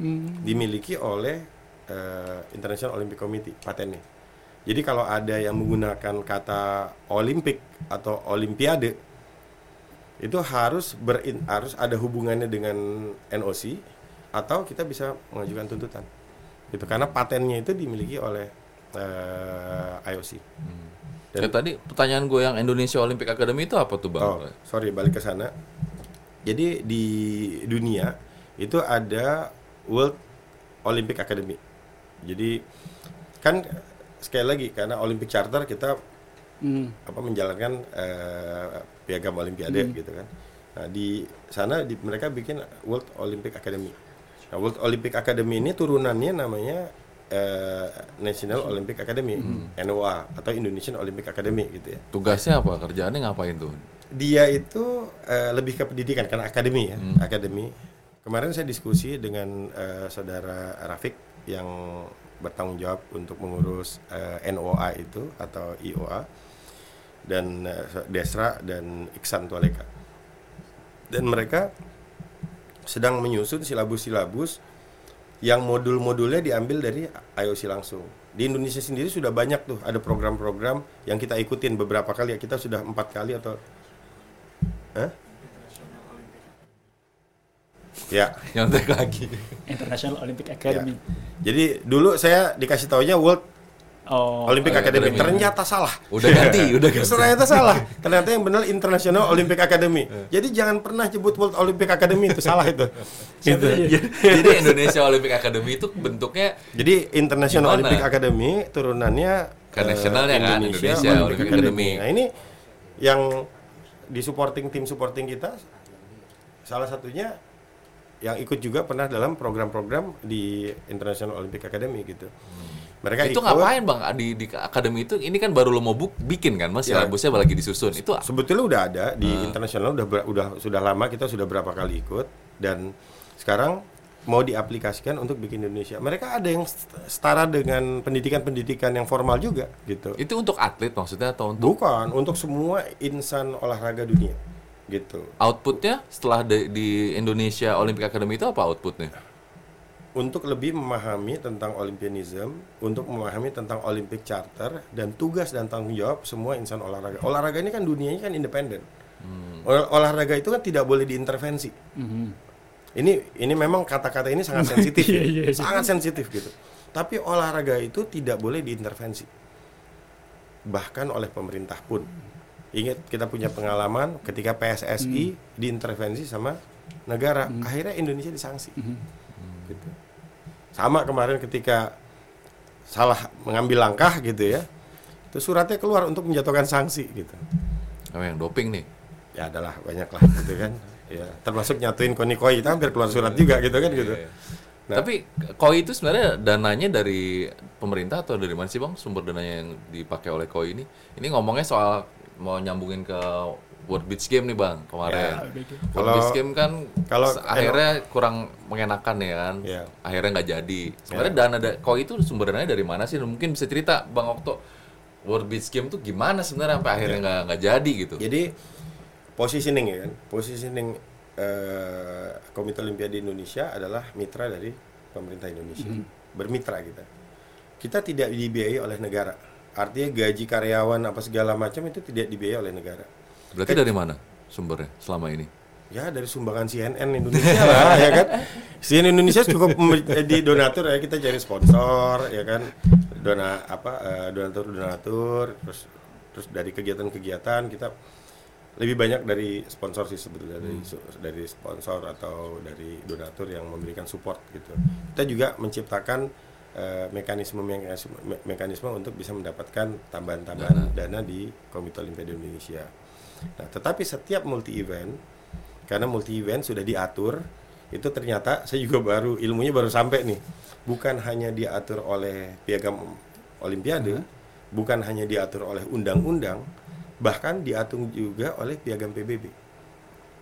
Hmm. dimiliki oleh eh, International Olympic Committee patennya. Jadi kalau ada yang menggunakan kata Olimpik atau Olimpiade itu harus berin, harus ada hubungannya dengan NOC atau kita bisa mengajukan tuntutan. Gitu karena patennya itu dimiliki oleh eh, IOC. Ya, tadi pertanyaan gue yang Indonesia Olympic Academy itu apa tuh bang? Oh, sorry balik ke sana. Jadi di dunia itu ada World Olympic Academy. Jadi kan sekali lagi karena Olympic Charter kita Hmm. apa menjalankan eh, piagam Olimpiade gitu kan. Nah di sana di, mereka bikin World Olympic Academy. Nah World Olympic Academy ini turunannya namanya eh, National Olympic Academy NOA atau Indonesian Olympic Academy gitu ya. Tugasnya apa? Kerjaannya ngapain tuh? Dia itu eh, lebih ke pendidikan karena akademi ya, akademi. Kemarin saya diskusi dengan eh, saudara Rafiq yang bertanggung jawab untuk mengurus eh, NOA itu atau IOA dan eh, Desra dan Iksan Tualeka. Dan mereka sedang menyusun silabus-silabus yang modul-modulnya diambil dari IOC langsung. Di Indonesia sendiri sudah banyak tuh ada program-program yang kita ikutin beberapa kali ya kita sudah empat kali atau Hah? Ya, Nyontek lagi. International Olympic ya. Academy. Jadi dulu saya dikasih taunya World Oh. Olympic Academy. Academy. Ternyata salah. Udah ganti, (laughs) udah ganti. Ternyata salah. (laughs) Ternyata yang benar International Olympic Academy. Jadi jangan pernah nyebut World Olympic Academy itu salah itu. (laughs) Gitu. Jadi Indonesia Olympic Academy itu bentuknya Jadi International Gimana? Olympic Academy turunannya Ke eh, nasionalnya kan, Indonesia Olympic Academy. Nah ini yang di supporting tim supporting kita salah satunya yang ikut juga pernah dalam program-program di International Olympic Academy gitu. Mereka itu ikut. ngapain bang di di akademi itu ini kan baru lo mau buk, bikin kan mas Ya. silabusnya lagi disusun itu Sebetulnya udah ada di Ah. internasional udah udah sudah lama kita sudah berapa kali ikut dan sekarang mau diaplikasikan untuk bikin Indonesia. Mereka ada yang setara dengan pendidikan-pendidikan yang formal juga gitu. itu untuk atlet maksudnya atau untuk Bukan untuk semua insan olahraga dunia gitu. outputnya setelah di, di Indonesia Olympic Academy itu apa outputnya Untuk lebih memahami tentang Olympianism, untuk memahami tentang Olympic Charter dan tugas dan tanggung jawab semua insan olahraga. Olahraga ini kan dunianya kan independen. Hmm. Ol- Olahraga itu kan tidak boleh diintervensi. Mhm. Ini ini memang kata-kata ini sangat (laughs) sensitif, ya. Iya, iya, sangat sensitif gitu. Tapi olahraga itu tidak boleh diintervensi, bahkan oleh pemerintah pun. Ingat kita punya pengalaman ketika PSSI diintervensi sama negara, akhirnya Indonesia disanksi. Gitu. Sama kemarin ketika salah mengambil langkah gitu ya, itu suratnya keluar untuk menjatuhkan sanksi gitu. oh, yang doping nih Ya adalah banyak lah gitu kan. Ya, termasuk nyatuin koni koi itu hampir keluar surat juga gitu kan gitu. Nah. tapi koi itu sebenarnya dananya dari pemerintah atau dari mana sih bang sumber dananya yang dipakai oleh koi ini ini ngomongnya soal mau nyambungin ke World Beach Game nih bang kemarin World Ya. Kalau- Beach Game kan kalau- akhirnya kurang mengenakan ya kan Ya. akhirnya nggak jadi sebenarnya dana da- koi itu sumber dananya dari mana sih mungkin bisa cerita bang Okto World Beach Game tuh gimana sebenarnya sampai akhirnya nggak nggak jadi gitu. Jadi positioning ya kan, positioning eh, Komite Olimpiade Indonesia adalah mitra dari pemerintah Indonesia. Bermitra kita. Kita tidak dibiayai oleh negara. Artinya gaji karyawan apa segala macam itu tidak dibiayai oleh negara. Berarti dari mana sumbernya selama ini? Ya dari sumbangan CNN Indonesia lah ya kan. CNN Indonesia cukup eh, di donatur ya kita cari sponsor ya kan. Dona apa eh, donatur donatur terus terus dari kegiatan-kegiatan kita lebih banyak dari sponsor sih sebetulnya dari su- dari sponsor atau dari donatur yang memberikan support gitu. Kita juga menciptakan eh, mekanisme mekanisme me- mekanisme untuk bisa mendapatkan tambahan-tambahan dana di Komite Olimpiade Indonesia. Nah, tetapi setiap multi event karena multi event sudah diatur itu ternyata (laughs) saya juga baru ilmunya baru sampai nih. Bukan hanya diatur oleh piagam olimpiade bukan hanya diatur oleh undang-undang bahkan diatur juga oleh piagam PBB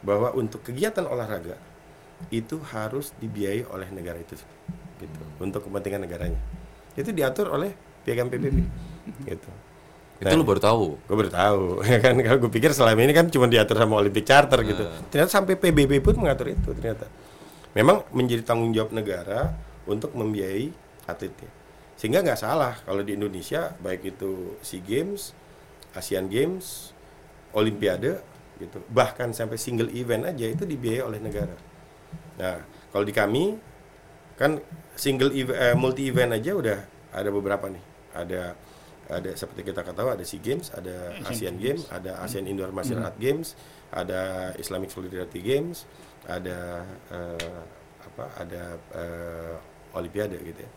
bahwa untuk kegiatan olahraga itu harus dibiayai oleh negara itu gitu. Untuk kepentingan negaranya. Itu diatur oleh piagam PBB gitu Itu lu baru tahu. gue baru tahu. (laughs) Ya kan kalau gue pikir selama ini kan cuma diatur sama Olympic Charter gitu. Ternyata sampai PBB pun mengatur itu ternyata. Memang menjadi tanggung jawab negara untuk membiayai atletnya. Sehingga nggak salah kalau di Indonesia baik itu Sea Games Asian Games Olimpiade gitu. Bahkan sampai single event aja itu dibiayai oleh negara. Nah kalau di kami kan single ev- eh, multi event aja udah ada beberapa nih. Ada ada seperti kita ketahui ada SEA Games, ada Asian Games, ada Asian Indoor Martial Art Games, ada Islamic Solidarity Games, ada eh, apa ada eh, Olimpiade gitu ya.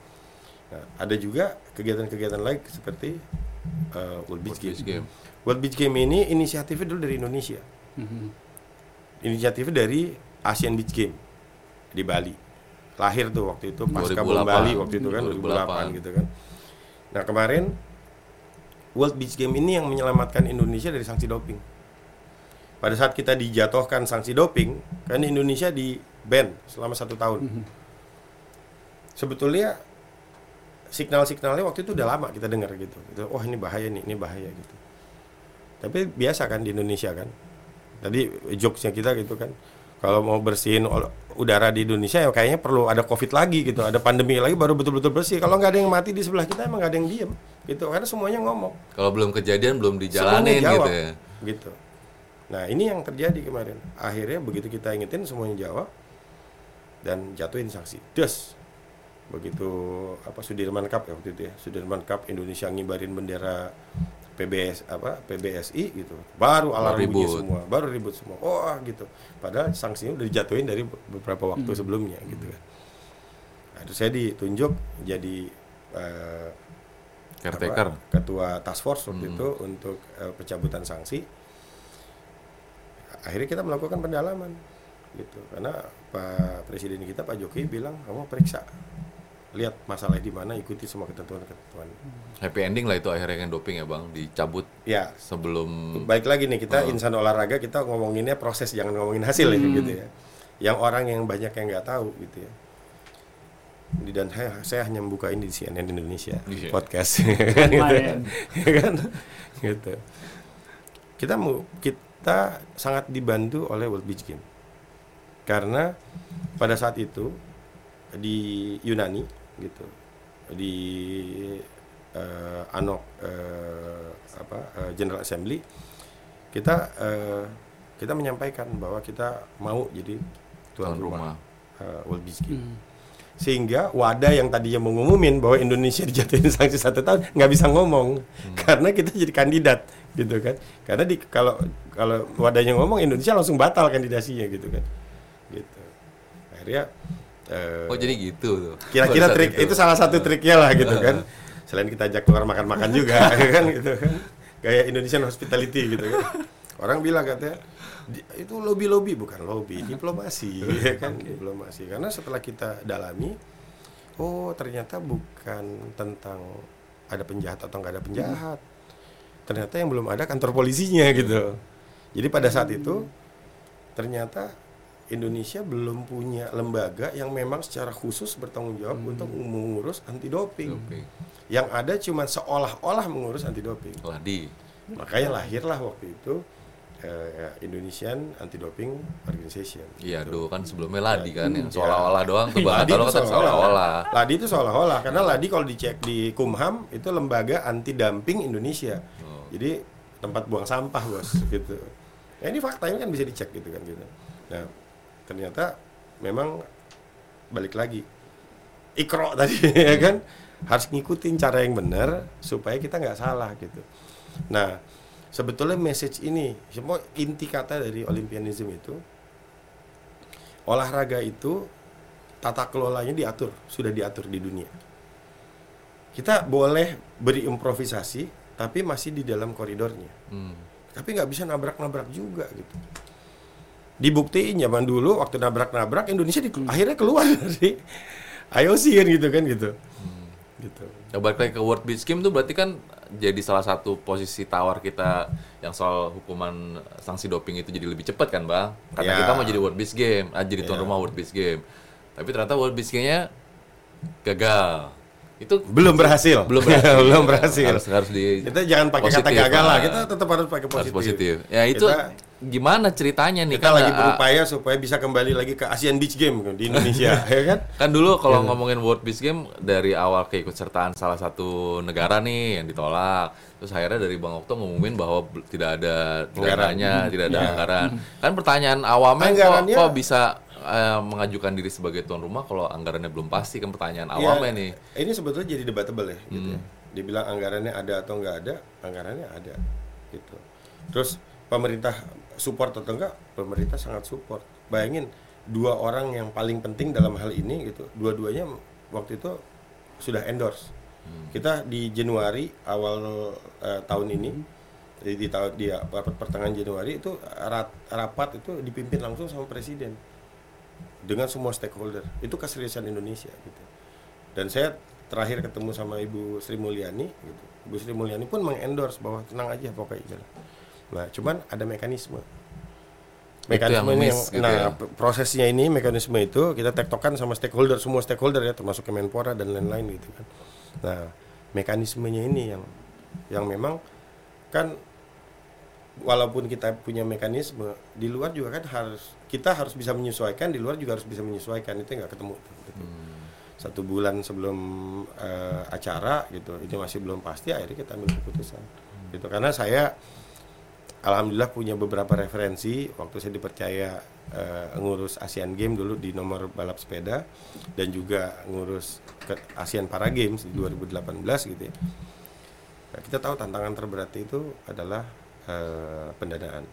Nah, ada juga kegiatan-kegiatan lain seperti eh, World Beach Beach Game. Game. World Beach Game ini inisiatifnya dulu dari Indonesia. Inisiatifnya dari Asian Beach Game di Bali. Lahir tuh waktu itu pasca bom 2008. Bali waktu itu kan 2008. 2008 gitu kan. Nah, kemarin World Beach Game ini yang menyelamatkan Indonesia dari sanksi doping. Pada saat kita dijatuhkan sanksi doping, kan Indonesia di ban selama satu tahun. Sebetulnya signal-signalnya waktu itu udah lama kita dengar gitu. gitu. Oh ini bahaya nih, ini bahaya gitu. Tapi biasa kan di Indonesia kan. Tadi jokesnya kita gitu kan. Kalau mau bersihin udara di Indonesia ya kayaknya perlu ada covid lagi gitu, ada pandemi lagi baru betul-betul bersih. Kalau nggak ada yang mati di sebelah kita emang nggak ada yang diem gitu. Karena semuanya ngomong. Kalau belum kejadian belum Semuanya dijalanin jawab, gitu ya. Gitu. Nah ini yang terjadi kemarin. Akhirnya begitu kita ingetin semuanya jawab dan jatuhin sanksi. Des. Begitu apa Sudirman Cup ya waktu itu ya. Sudirman Cup Indonesia ngibarin bendera PBS apa PBSI gitu. Baru alarm bunyi ribut. semua, baru ribut semua. Oh gitu. Padahal sanksinya udah dijatuhin dari beberapa waktu sebelumnya gitu kan. Nah, terus saya ditunjuk jadi eh, Caretaker. apa, ketua task force waktu itu untuk eh, pencabutan sanksi akhirnya kita melakukan pendalaman gitu karena pak presiden kita pak jokowi bilang kamu periksa lihat masalah di mana ikuti semua ketentuan-ketentuan. Happy ending lah itu akhirnya kan doping ya bang, dicabut ya. sebelum baik lagi nih kita insan olahraga kita ngomonginnya proses jangan ngomongin hasil ya gitu ya. Yang orang yang banyak yang nggak tahu gitu ya. Dan saya, saya hanya membuka ini di CNN Indonesia Iya. podcast. Kan (laughs) gitu. (laughs) Ya. Ya kan? Gitu. Kita mau kita sangat dibantu oleh World Beach Game karena pada saat itu di Yunani gitu. Di eh, Anok eh, apa eh, General Assembly kita eh, kita menyampaikan bahwa kita mau jadi tuan tuan rumah, rumah. World Beach Game sehingga wadah yang tadinya mau ngumumin bahwa Indonesia (laughs) dijatuhin sanksi satu tahun nggak bisa ngomong. Karena kita jadi kandidat gitu kan. Karena di kalau kalau wadahnya ngomong Indonesia langsung batal kandidasinya gitu kan. Gitu. Akhirnya eh, Oh jadi gitu tuh. kira-kira trik itu. salah satu triknya lah gitu kan. Selain kita ajak keluar makan-makan (laughs) juga ya kan gitu kan. Kayak Indonesian hospitality gitu kan. Orang bilang katanya "Di- itu lobby lobby bukan lobby diplomasi ya kan diplomasi. Karena setelah kita dalami oh ternyata bukan tentang ada penjahat atau nggak ada penjahat. Ternyata yang belum ada kantor polisinya gitu. Jadi pada saat itu ternyata Indonesia belum punya lembaga yang memang secara khusus bertanggung jawab untuk mengurus anti doping. Doping. Yang ada cuma seolah-olah mengurus anti doping. Ladi. Makanya lahirlah waktu itu eh, Indonesian Anti Doping Organization. Iya, dulu kan sebelumnya Ladi kan yang Iya. seolah-olah doang tuh Bang (laughs) Ladi kan seolah-olah. Ladi itu seolah-olah karena Ladi kalau dicek di Kumham itu lembaga anti dumping Indonesia. Oh. Jadi tempat buang sampah bos (laughs) gitu. Ya ini fakta ini kan bisa dicek gitu kan gitu. Nah ternyata memang balik lagi ikro tadi (laughs) ya kan harus ngikutin cara yang benar supaya kita nggak salah gitu. Nah sebetulnya message ini semua inti kata dari Olympianism itu olahraga itu tata kelolanya diatur sudah diatur di dunia. Kita boleh beri improvisasi tapi masih di dalam koridornya. Hmm. Tapi nggak bisa nabrak-nabrak juga gitu. Dibuktiin zaman dulu waktu nabrak-nabrak Indonesia di- akhirnya keluar (laughs) dari IOC kan gitu kan gitu. Gitu. Ya balik lagi ke World Beach Game tuh berarti kan jadi salah satu posisi tawar kita yang soal hukuman sanksi doping itu jadi lebih cepat kan bang? Karena Ya. kita mau jadi World Beach Game, ah, jadi tuan Ya. rumah World Beach Game. Tapi ternyata World Beach Game-nya gagal. Itu Belum berhasil. belum (laughs) berhasil. Belum berhasil. Harus harus di Kita jangan pakai kata Positif, gagal lah. ah. Kita tetap harus pakai harus positif. positif. Ya itu Kita- gimana ceritanya nih Kita kan? lagi ah, berupaya supaya bisa kembali lagi ke Asian Beach Game di Indonesia, (laughs) ya kan? Kan dulu kalau ngomongin World Beach Game dari awal keikutsertaan salah satu negara nih yang ditolak. Terus akhirnya dari Bang Okto ngumumin bahwa tidak ada Anggaran. dananya, tidak ada Iya. anggaran. Kan pertanyaan awamnya kok, Anggarannya- kok bisa eh, mengajukan diri sebagai tuan rumah kalau anggarannya belum pasti kan pertanyaan awamnya nih. Ini sebetulnya jadi debatable ya, gitu ya. Hmm. Dibilang anggarannya ada atau nggak ada, anggarannya ada, gitu. Terus pemerintah support atau enggak? Pemerintah sangat support. Bayangin dua orang yang paling penting dalam hal ini, gitu. Dua-duanya waktu itu sudah endorse. Hmm. Kita di Januari awal eh, tahun ini di, di tahun di rapat pertengahan Januari itu rat- rapat itu dipimpin langsung sama presiden dengan semua stakeholder itu keseriusan Indonesia gitu dan saya terakhir ketemu sama Ibu Sri Mulyani gitu Ibu Sri Mulyani pun mengendorse bahwa tenang aja pokoknya nah cuman ada mekanisme. Yang ini miss gitu nah ya. prosesnya ini mekanisme itu kita tektokan sama stakeholder semua stakeholder ya termasuk Kemenpora dan lain-lain gitu kan. Nah mekanismenya ini yang yang memang kan walaupun kita punya mekanisme di luar juga kan harus kita harus bisa menyesuaikan di luar juga harus bisa menyesuaikan. Itu nggak ketemu gitu. satu bulan sebelum eh, acara gitu itu masih belum pasti akhirnya kita ambil keputusan. Gitu karena saya alhamdulillah punya beberapa referensi waktu saya dipercaya eh, ngurus Asian Games dulu di nomor balap sepeda dan juga ngurus ke Asian Para Games di 2018 gitu ya. Nah, kita tahu tantangan terberat itu adalah eh, pendanaan.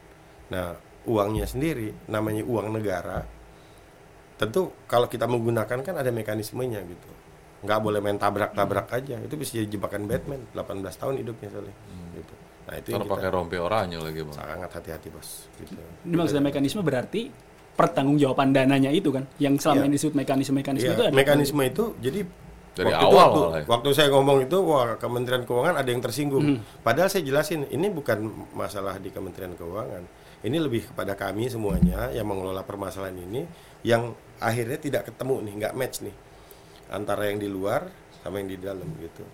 Nah, uangnya sendiri namanya uang negara. Tentu kalau kita menggunakan kan ada mekanismenya gitu. Nggak boleh main tabrak-tabrak aja. Itu bisa jadi jebakan Batman. 18 tahun hidupnya soalnya. Gitu. Nah, itu Kalau pakai rompi oranye lagi bang. sangat hati-hati, Bos. Gitu. Ini maksudnya mekanisme berarti pertanggungjawaban dananya itu kan yang selama Iya. ini disebut mekanisme-mekanisme Iya, itu ada mekanisme itu jadi Dari waktu awal itu, waktu, ya. waktu saya ngomong itu wah Kementerian Keuangan ada yang tersinggung. Hmm. Padahal saya jelasin ini bukan masalah di Kementerian Keuangan. Ini lebih kepada kami semuanya yang mengelola permasalahan ini yang akhirnya tidak ketemu nih, nggak match nih antara yang di luar sama yang di dalam gitu.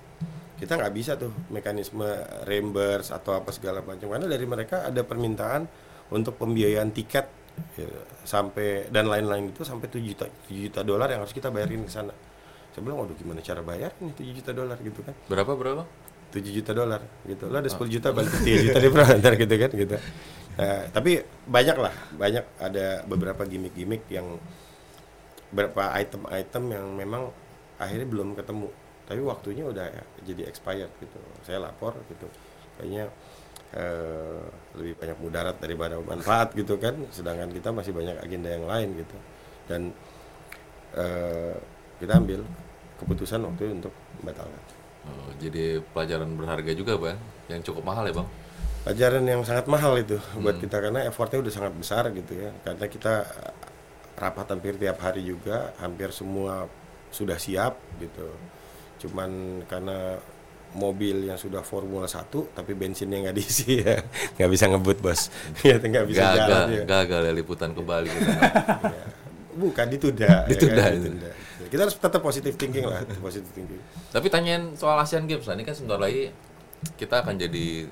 Kita nggak bisa tuh mekanisme reimburse atau apa segala macam karena dari mereka ada permintaan untuk pembiayaan tiket ya, sampai dan lain-lain itu sampai 7 juta 7 juta dolar yang harus kita bayarin ke sana. Saya bilang, waduh gimana cara bayar nih 7 juta dolar gitu kan. Berapa berapa? 7 juta dolar gitu. Lo ada 10 juta balik ke 3 juta ntar gitu kan gitu. Nah, tapi banyak lah, banyak ada beberapa gimmick-gimmick yang beberapa item-item yang memang akhirnya belum ketemu. Tapi waktunya udah ya, jadi expired gitu. Saya lapor gitu. Kayaknya eh, lebih banyak mudarat daripada manfaat gitu kan. Sedangkan kita masih banyak agenda yang lain gitu. Dan eh, kita ambil keputusan waktu untuk membatalkan. Oh, jadi pelajaran berharga juga bang, yang cukup mahal ya bang. pelajaran yang sangat mahal itu buat kita karena effortnya udah sangat besar gitu ya karena kita rapat hampir tiap hari juga hampir semua sudah siap gitu cuman karena mobil yang sudah Formula 1 tapi bensinnya nggak diisi ya (laughs) nggak bisa ngebut bos ya (laughs) nggak bisa gagal, jalan ya. gagal ya liputan ke Bali. gitu. (laughs) Ya. bukan ditunda ya Ditunda, kan? itu. Ditunda. kita harus tetap positive thinking lah positive thinking Tapi tanyain soal Asian Games lah, ini kan sebentar lagi kita akan jadi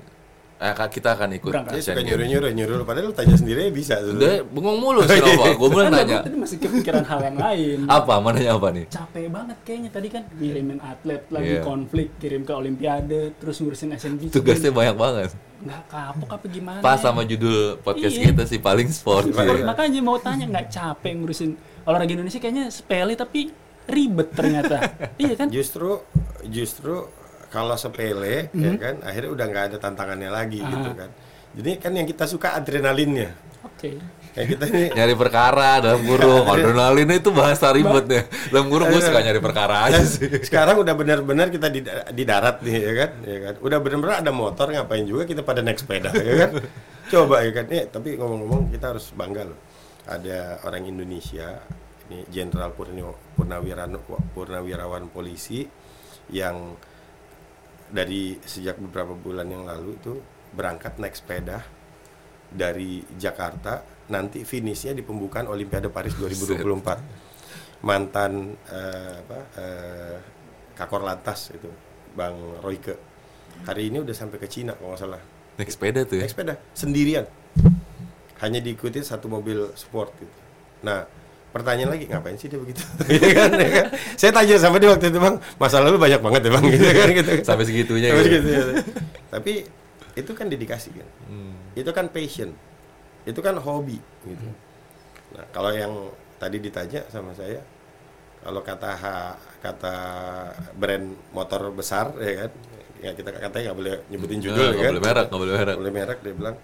eh kita akan ikut Berangkat. dia suka nyuruh nyuruh nyuruh padahal lu tanya sendiri bisa Udah bengong mulu sih Nova. Gue mulai Kan nanya. tadi masih kepikiran hal yang lain. (laughs) Apa? Mananya apa nih? Capek banget kayaknya tadi kan ngirimin atlet lagi Iya. konflik, kirim ke Olimpiade, terus ngurusin Games. Tugasnya banyak banget. nggak kapok apa gimana? Pas sama judul podcast Iya. kita sih paling sport. Iya. Makanya mau tanya nggak capek ngurusin olahraga Indonesia kayaknya sepele tapi ribet ternyata. (laughs) iya kan? justru justru kalau sepele Mhm. ya kan akhirnya udah nggak ada tantangannya lagi gitu kan jadi kan yang kita suka adrenalinnya Oke. kayak kita ini (laughs) Nyari perkara dalam kurung. (laughs) Adrenalin itu bahasa ribet ya. Dalam kurung gue suka nyari perkara aja sih. (laughs) sekarang udah benar-benar kita di, di darat nih ya kan ya kan udah benar-benar ada motor ngapain juga kita pada naik sepeda ya kan coba ya kan eh tapi ngomong-ngomong kita harus bangga loh ada orang Indonesia ini Jenderal Purnawirawan Purnawirawan polisi yang dari sejak beberapa bulan yang lalu itu berangkat naik sepeda dari Jakarta. Nanti finishnya di pembukaan Olimpiade Paris 2024 mantan eh, apa eh, kakor lantas itu Bang Royke. Hari ini udah sampai ke Cina kalau nggak salah. Naik sepeda tuh ya. naik sepeda sendirian. Hanya diikuti satu mobil sport gitu nah pertanyaan lagi ngapain sih dia begitu (laughs) kan, ya kan? saya tanya sama dia waktu itu bang masalah lu banyak banget ya bang (laughs) gitu kan gitu Sampai segitunya Sampai gitu. segitu, ya. tapi itu kan dedikasi kan Hmm. itu kan passion itu kan hobi gitu nah kalau yang tadi ditanya sama saya kalau kata ha- kata brand motor besar ya kan ya kita katanya nggak boleh nyebutin Nah, judul nggak ya kan boleh merek, nggak boleh merek. Nggak boleh merek dia bilang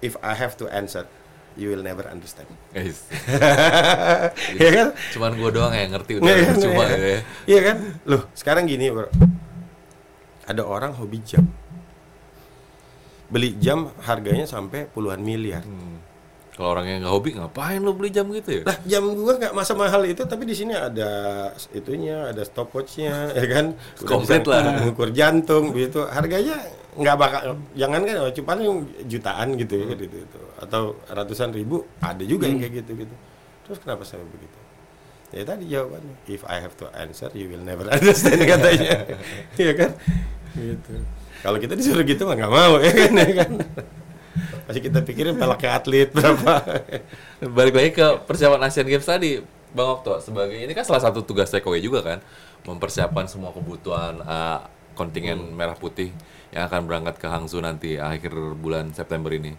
if I have to answer you will never understand Guys, (laughs) ya kan cuman gue doang yang ngerti udah Iya kan, cuma iya. ya. Iya kan? Loh, sekarang gini, Bro. Ada orang hobi jam. Beli jam harganya sampai puluhan miliar. Hmm. Kalau orang yang nggak hobi ngapain lo beli jam gitu ya? Lah, jam gua nggak masa mahal itu, tapi di sini ada itunya, ada stopwatchnya, ya kan? Udah Komplit lah. Mengukur jantung gitu. Harganya nggak bakal jangan kan cuma jutaan gitu ya gitu, gitu. Atau ratusan ribu ada juga yang kayak gitu gitu. Terus kenapa saya begitu? Ya tadi jawabannya, if I have to answer, you will never (laughs) understand katanya. Iya kan? Gitu. Kalau kita disuruh gitu mah nggak mau ya kan? Ya kan? Masih kita pikirin pelaknya atlet berapa. Balik lagi ke persiapan Asian Games tadi, Bang Okto sebagai ini kan salah satu tugas takeaway juga kan, mempersiapkan semua kebutuhan uh, kontingen merah putih yang akan berangkat ke Hangzhou nanti akhir bulan September ini.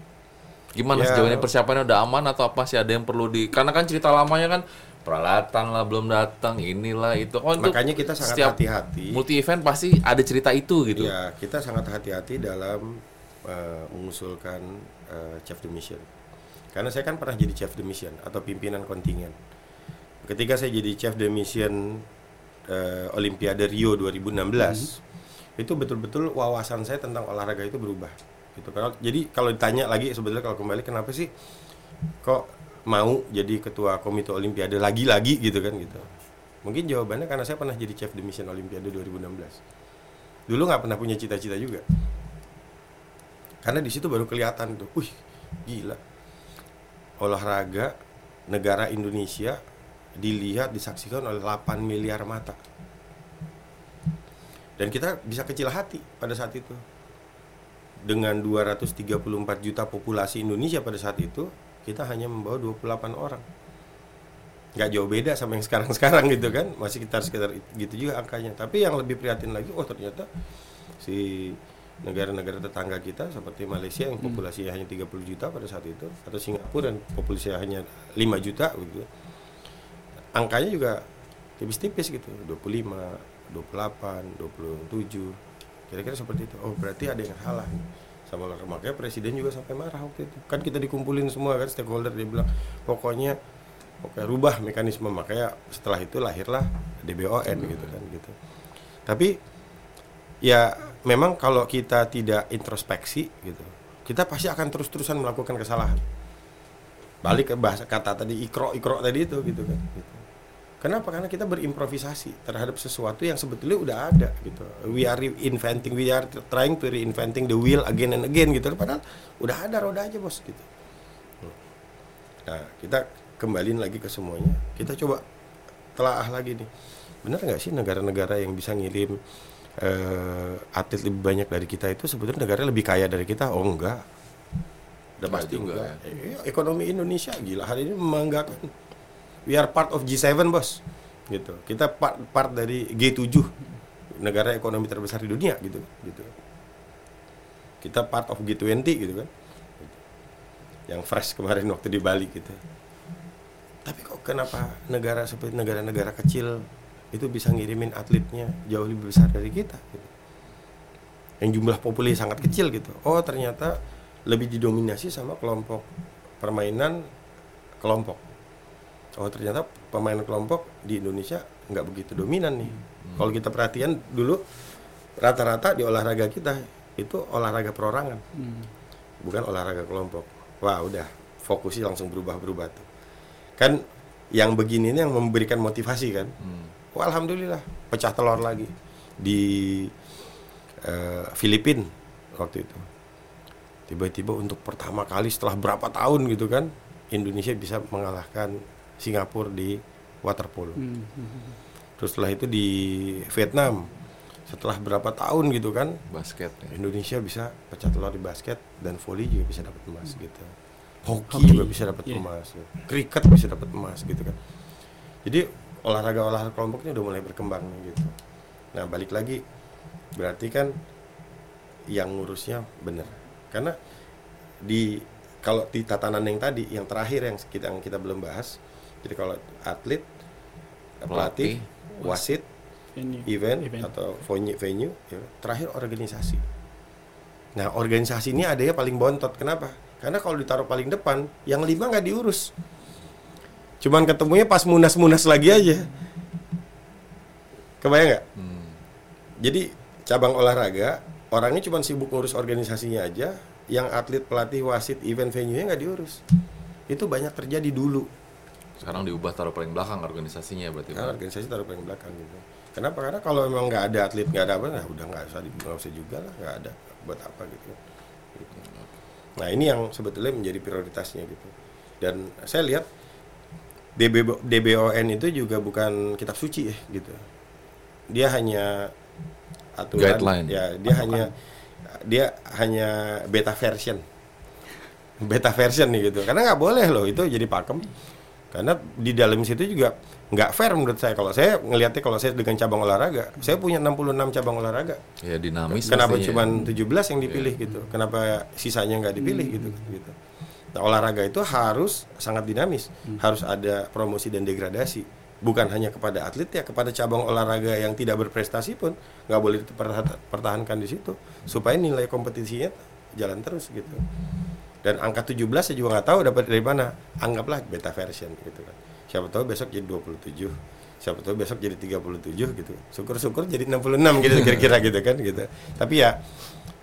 Gimana Ya. sejauh ini persiapannya udah aman atau apa sih ada yang perlu di? Karena kan cerita lamanya kan peralatan lah belum datang, inilah itu. Oh, itu Makanya kita sangat hati-hati. Multi event pasti ada cerita itu gitu. Ya, kita sangat hati-hati dalam eh, mengusulkan eh, chef de mission. Karena saya kan pernah jadi chef de mission atau pimpinan kontingen. Ketika saya jadi chef de mission eh, Olimpiade Rio 2016, itu betul-betul wawasan saya tentang olahraga itu berubah. Gitu. Kalau jadi kalau ditanya lagi sebetulnya kalau kembali kenapa sih kok mau jadi ketua komite Olimpiade lagi-lagi gitu kan gitu. Mungkin jawabannya karena saya pernah jadi chef de mission Olimpiade 2016 dulu nggak pernah punya cita-cita juga karena di situ baru kelihatan tuh, wih gila olahraga negara Indonesia dilihat disaksikan oleh 8 miliar mata dan kita bisa kecil hati pada saat itu. Dengan 234 juta populasi Indonesia pada saat itu kita hanya membawa 28 orang. Nggak jauh beda sama yang sekarang-sekarang gitu kan. Masih sekitar sekitar gitu juga angkanya. Tapi yang lebih prihatin lagi oh ternyata si negara-negara tetangga kita seperti Malaysia yang populasinya hanya 30 juta pada saat itu atau Singapura yang populasinya hanya 5 juta gitu. Angkanya juga tipis-tipis gitu 25 28 27 kira-kira seperti itu. Oh berarti ada yang salah nih. Sama makanya presiden juga sampai marah waktu itu. Kan kita dikumpulin semua kan stakeholder dia bilang pokoknya pokoknya rubah mekanisme. Makanya setelah itu lahirlah DBON gitu kan gitu. Tapi ya memang kalau kita tidak introspeksi gitu kita pasti akan terus-terusan melakukan kesalahan. Balik ke bahasa kata tadi ikro ikro tadi itu gitu kan gitu. Kenapa? Karena kita berimprovisasi terhadap sesuatu yang sebetulnya udah ada gitu. We are reinventing, we are trying to reinventing the wheel again and again gitu. Padahal udah ada roda aja bos gitu. Nah kita kembaliin lagi ke semuanya. Kita coba telaah lagi nih. Benar nggak sih negara-negara yang bisa ngirim eh, atlet lebih banyak dari kita itu sebetulnya negara lebih kaya dari kita? Oh enggak. Udah Enggak pasti juga, enggak. Eh, ekonomi Indonesia gila hari ini membanggakan. We are part of G7 bos, gitu. Kita part part dari G7 negara ekonomi terbesar di dunia gitu, gitu. Kita part of G20 gitu kan. Yang fresh kemarin waktu di Bali gitu. Tapi kok kenapa negara seperti negara-negara kecil itu bisa ngirimin atletnya jauh lebih besar dari kita gitu. Yang jumlah populasi sangat kecil gitu. Oh, ternyata lebih didominasi sama kelompok permainan kelompok. Oh ternyata pemain kelompok di Indonesia nggak begitu dominan nih. Kalau kita perhatian dulu rata-rata di olahraga kita itu olahraga perorangan, bukan olahraga kelompok. Wah udah fokusnya langsung berubah-berubah tuh. Kan yang begini ini yang memberikan motivasi kan. Wah alhamdulillah pecah telur lagi di eh, Filipina waktu itu tiba-tiba untuk pertama kali setelah berapa tahun gitu kan Indonesia bisa mengalahkan Singapura di water polo. Terus setelah itu di Vietnam setelah berapa tahun gitu kan Basket ya. Indonesia bisa pecah telur di basket dan volley juga bisa dapat emas gitu. Hoki, Hoki, juga bisa dapat iya. emas. Kriket bisa dapat emas gitu kan. Jadi olahraga-olahraga kelompok ini udah mulai berkembang nih, gitu. Nah, balik lagi berarti kan yang ngurusnya bener. Karena di kalau di tatanan yang tadi yang terakhir yang kita yang kita belum bahas. Jadi kalau atlet, pelatih, wasit, Venue. event, Event. atau venue, venue ya. terakhir organisasi. Nah organisasi ini ada ya paling bontot. Kenapa? Karena kalau ditaruh paling depan, yang lima nggak diurus. Cuman ketemunya pas munas-munas lagi aja. Kebayang nggak? Hmm. Jadi cabang olahraga orangnya cuma sibuk ngurus organisasinya aja, yang atlet, pelatih, wasit, event, venue-nya nggak diurus. Itu banyak terjadi dulu. Sekarang diubah taruh paling belakang organisasinya berarti. Bang. organisasi taruh paling belakang gitu. Kenapa? Karena kalau memang nggak ada atlet, nggak ada apa, nah udah nggak usah, nggak usah juga lah, nggak ada buat apa gitu. Gitu. Nah ini yang sebetulnya menjadi prioritasnya gitu. Dan saya lihat DB, DBON itu juga bukan kitab suci ya gitu. Dia hanya aturan, Guideline. ya dia hanya dia hanya beta version, beta version nih gitu. Karena nggak boleh loh itu jadi pakem. Karena di dalam situ juga nggak fair menurut saya. Kalau saya ngelihatnya kalau saya dengan cabang olahraga, saya punya 66 cabang olahraga. Ya dinamis. Kenapa cuma 17 yang dipilih gitu? Kenapa sisanya nggak dipilih gitu? gitu. Nah olahraga itu harus sangat dinamis, harus ada promosi dan degradasi, bukan hanya kepada atlet ya, kepada cabang olahraga yang tidak berprestasi pun nggak boleh dipertahankan di situ, supaya nilai kompetisinya jalan terus gitu. Dan angka 17 saya juga nggak tahu dapat dari mana. Anggaplah beta version gitu kan. Siapa tahu besok jadi 27. Siapa tahu besok jadi 37 gitu. Syukur-syukur jadi 66 gitu (laughs) kira-kira gitu kan gitu. Tapi ya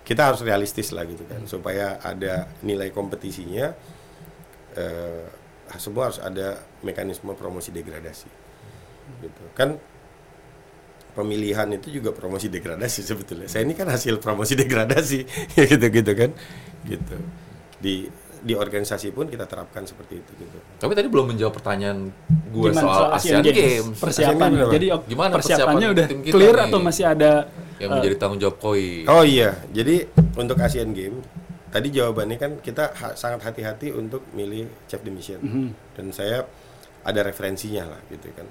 kita harus realistis lah gitu kan supaya ada nilai kompetisinya eh, semua harus ada mekanisme promosi degradasi gitu kan pemilihan itu juga promosi degradasi sebetulnya saya ini kan hasil promosi degradasi (laughs) gitu gitu kan gitu di di organisasi pun kita terapkan seperti itu gitu Tapi tadi belum menjawab pertanyaan gue Gimana soal Asian Games. Persiapan. Asian Games Jadi? Gimana persiapannya persiapan udah tim kita clear nih? atau masih ada Yang eh, menjadi tanggung jawab koi. Oh iya, jadi untuk Asian Games tadi jawabannya kan kita ha- sangat hati-hati untuk milih chef de mission Mhm. dan saya ada referensinya lah gitu kan.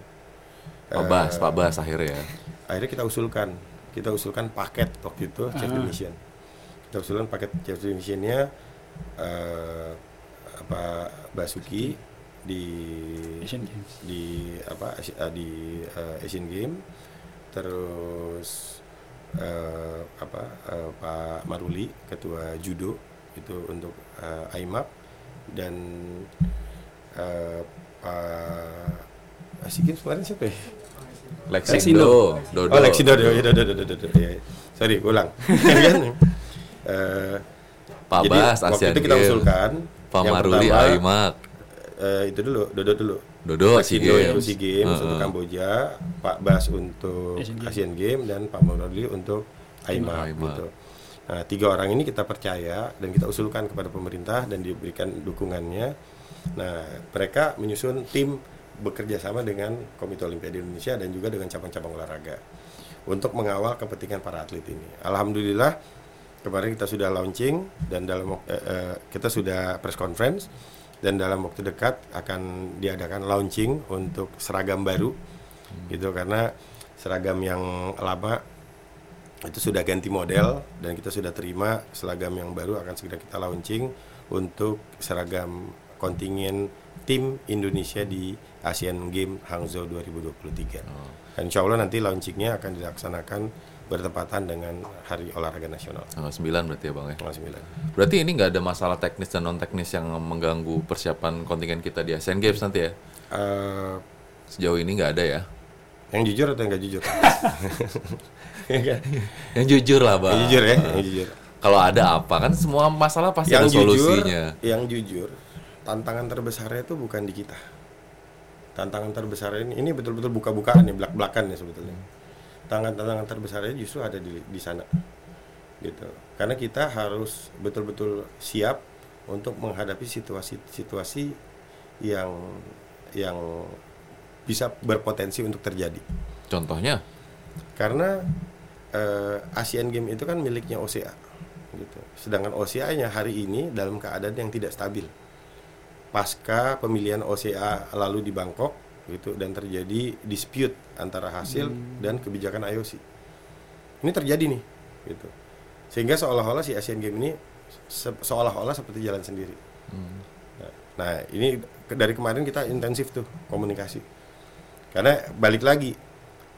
Pak Bas, Pak Bas akhirnya ya. Akhirnya kita usulkan, kita usulkan paket waktu itu chef de Ah. mission. Kita usulkan paket chef de missionnya eh, apa Basuki di Asian Games. di apa eh, di eh, Asian Game terus eh, apa eh, Pak Maruli ketua judo itu untuk eh, AIMAP dan eh, Pak Asian Games kemarin siapa ya? Lexindo, Dodo. Oh Lexindo, Dodo, Dodo, Dodo, Dodo. Ya, Sorry, ulang. (laughs) Kan? Pak jadi Bas, waktu Asian itu kita usulkan Pak yang Maruli pertama, Aimak. eh, itu dulu, Dodo dulu. Dodo SEA itu Games. SEA Games untuk Heeh. Kamboja, Pak Bas untuk Asian Games. Asian Games dan Pak Maududi untuk AIMA AIMA. gitu. Nah, tiga orang ini kita percaya dan kita usulkan kepada pemerintah dan diberikan dukungannya. Nah, mereka menyusun tim bekerja sama dengan Komite Olimpiade Indonesia dan juga dengan cabang-cabang olahraga untuk mengawal kepentingan para atlet ini. Alhamdulillah kemarin kita sudah launching dan dalam eh, eh, kita sudah press conference dan dalam waktu dekat akan diadakan launching untuk seragam baru gitu karena seragam yang lama itu sudah ganti model dan kita sudah terima seragam yang baru akan segera kita launching untuk seragam kontingen tim Indonesia di Asian Games Hangzhou 2023. Dan insya Allah nanti launchingnya akan dilaksanakan bertepatan dengan Hari Olahraga Nasional Tanggal 9 berarti ya Bang ya. tanggal 9. Berarti ini nggak ada masalah teknis dan non teknis yang mengganggu persiapan kontingen kita di Asian Games nanti ya? Eh, Sejauh ini nggak ada ya? yang jujur atau yang nggak jujur? (laughs) Iya kan? Yang jujur lah Bang. yang jujur ya, yang jujur. Kalau ada apa kan semua masalah pasti yang ada jujur, solusinya. yang jujur, tantangan terbesarnya itu bukan di kita. Tantangan terbesar ini, ini betul-betul buka-bukaan ya, belak-belakan ya sebetulnya. Tantangan terbesarnya justru ada di di sana, gitu. Karena kita harus betul-betul siap untuk menghadapi situasi-situasi yang yang bisa berpotensi untuk terjadi. Contohnya? Karena eh, Asian Games itu kan miliknya OCA, gitu. Sedangkan OCA-nya hari ini dalam keadaan yang tidak stabil. Pasca pemilihan OCA lalu di Bangkok, gitu, dan terjadi dispute antara hasil dan kebijakan IOC. Ini terjadi nih, gitu. Sehingga seolah-olah si Asian Games ini se- seolah-olah seperti jalan sendiri. Nah, Nah, ini dari kemarin kita intensif tuh komunikasi. Karena balik lagi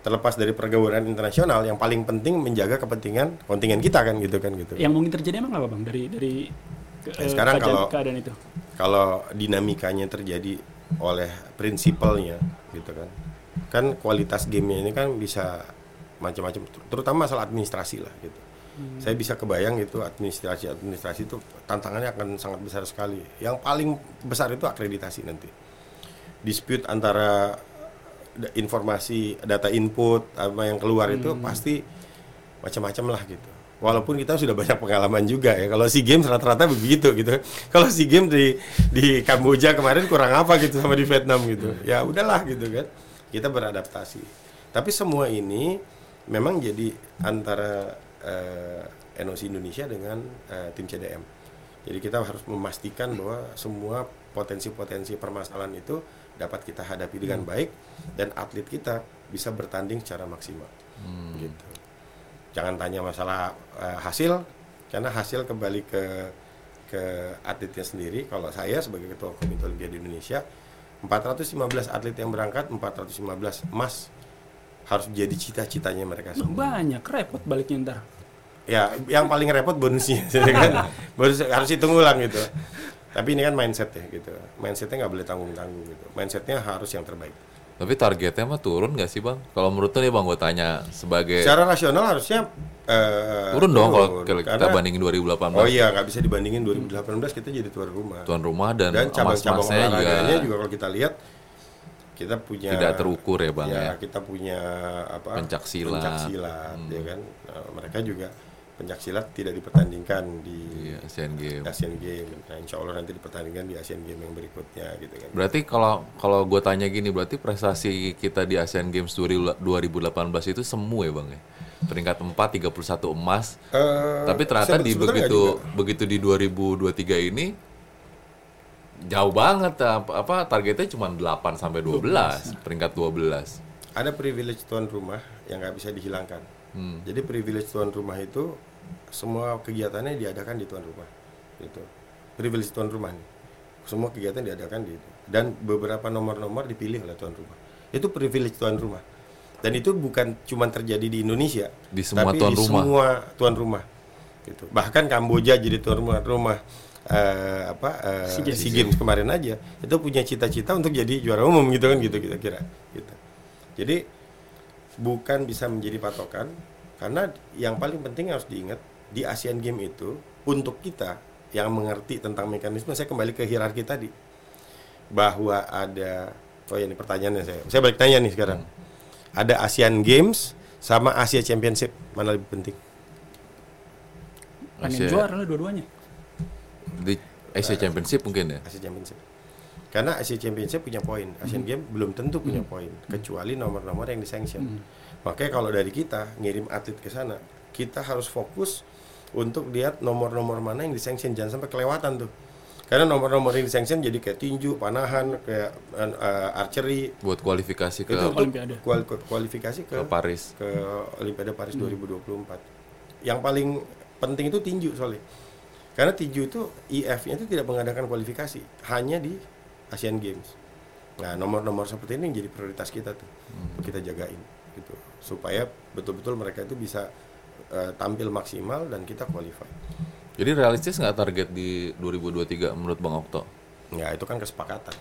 terlepas dari pergaulan internasional yang paling penting menjaga kepentingan kontingen kita kan gitu kan gitu. Yang mungkin terjadi emang apa bang dari dari ke- Ya, sekarang kalau- keadaan itu? Kalau dinamikanya terjadi oleh prinsipalnya gitu kan. Kan kualitas gamenya ini kan bisa macam-macam ter- terutama masalah administrasi lah gitu. Saya bisa kebayang itu administrasi administrasi itu tantangannya akan sangat besar sekali. Yang paling besar itu akreditasi nanti. Dispute antara informasi data input apa yang keluar itu pasti macam-macam lah gitu. Walaupun kita sudah banyak pengalaman juga ya. Kalau si games rata-rata begitu gitu. Kalau si game di di Kamboja kemarin kurang apa gitu sama di Vietnam gitu. Ya udahlah gitu kan. Kita beradaptasi. Tapi semua ini memang jadi antara eh, NOC Indonesia dengan eh, tim CDM. Jadi kita harus memastikan bahwa semua potensi-potensi permasalahan itu dapat kita hadapi dengan baik dan atlet kita bisa bertanding secara maksimal. Gitu. Jangan tanya masalah eh, hasil karena hasil kembali ke ke atletnya sendiri. Kalau saya sebagai ketua Komite Olimpiade Indonesia 415 atlet yang berangkat 415 emas harus jadi cita-citanya mereka semua. Banyak repot baliknya ntar. Ya, yang paling repot bonusnya, (laughs) ya kan? Bonus harus hitung ulang gitu. Tapi ini kan mindset ya gitu. Mindsetnya nggak boleh tanggung-tanggung gitu. Mindsetnya harus yang terbaik. Tapi targetnya mah turun nggak sih bang? Kalau menurut nih bang, gue tanya sebagai Secara rasional harusnya eh, turun dong kalau kita Karena- bandingin 2018 Oh iya, nggak bisa dibandingin 2018 kita jadi tuan rumah. tuan rumah dan, Dan cabang-cabang juga, juga kalau kita lihat kita punya tidak terukur ya bang ya, ya. kita punya apa Pencak silat. pencak silat, ya kan Nah, mereka juga pencak silat tidak dipertandingkan di Iya, Asian Games. Asian Games nah insya Allah nanti dipertandingkan di Asian Games yang berikutnya gitu kan Berarti kalau kalau gue tanya gini, berarti prestasi kita di Asian Games 2018 itu semu ya bang ya? Peringkat 4, 31 emas. Eh, Tapi ternyata di begitu begitu di 2023 ini jauh banget apa, apa targetnya cuma 8 sampai 12, peringkat 12. ada privilege tuan rumah yang nggak bisa dihilangkan Hmm. jadi privilege tuan rumah itu semua kegiatannya diadakan di tuan rumah gitu. Privilege tuan rumah nih. Semua kegiatan diadakan di dan beberapa nomor-nomor dipilih oleh tuan rumah. Itu privilege tuan rumah. Dan itu bukan cuma terjadi di Indonesia Di semua tapi tuan di rumah. semua tuan rumah gitu. Bahkan Kamboja jadi tuan rumah rumah eh, apa eh, SEA Games. SEA Games kemarin aja itu punya cita-cita untuk jadi juara umum gitu kan gitu kita kira gitu. Jadi bukan bisa menjadi patokan karena yang paling penting harus diingat di Asian Games itu untuk kita yang mengerti tentang mekanisme saya kembali ke hierarki tadi bahwa ada oh ya ini pertanyaannya saya. Saya balik tanya nih sekarang. Ada Asian Games sama Asia Championship mana lebih penting? Pengen Asia- juara lah dua-duanya. Di Asia Championship mungkin ya. Asia Championship. Karena Asia Championship punya poin, Asian Games belum tentu punya poin, kecuali nomor-nomor yang disanction. Makanya kalau dari kita ngirim atlet ke sana, kita harus fokus untuk lihat nomor-nomor mana yang disanction, jangan sampai kelewatan tuh. Karena nomor-nomor yang disanction jadi kayak tinju, panahan, kayak eh, archery, Buat kualifikasi ke itu Olimpiade. kual- kualifikasi ke ke Paris. ke Olimpiade Paris 2024. Yang paling penting itu tinju soalnya. Karena tinju itu IF-nya itu tidak mengadakan kualifikasi, hanya di Asian Games. Nah, nomor-nomor seperti ini yang jadi prioritas kita tuh. Untuk kita jagain gitu. Supaya betul-betul mereka itu bisa eh, tampil maksimal dan kita qualify. Jadi realistis nggak target di 2023 menurut Bang Okto? Ya, itu kan kesepakatan.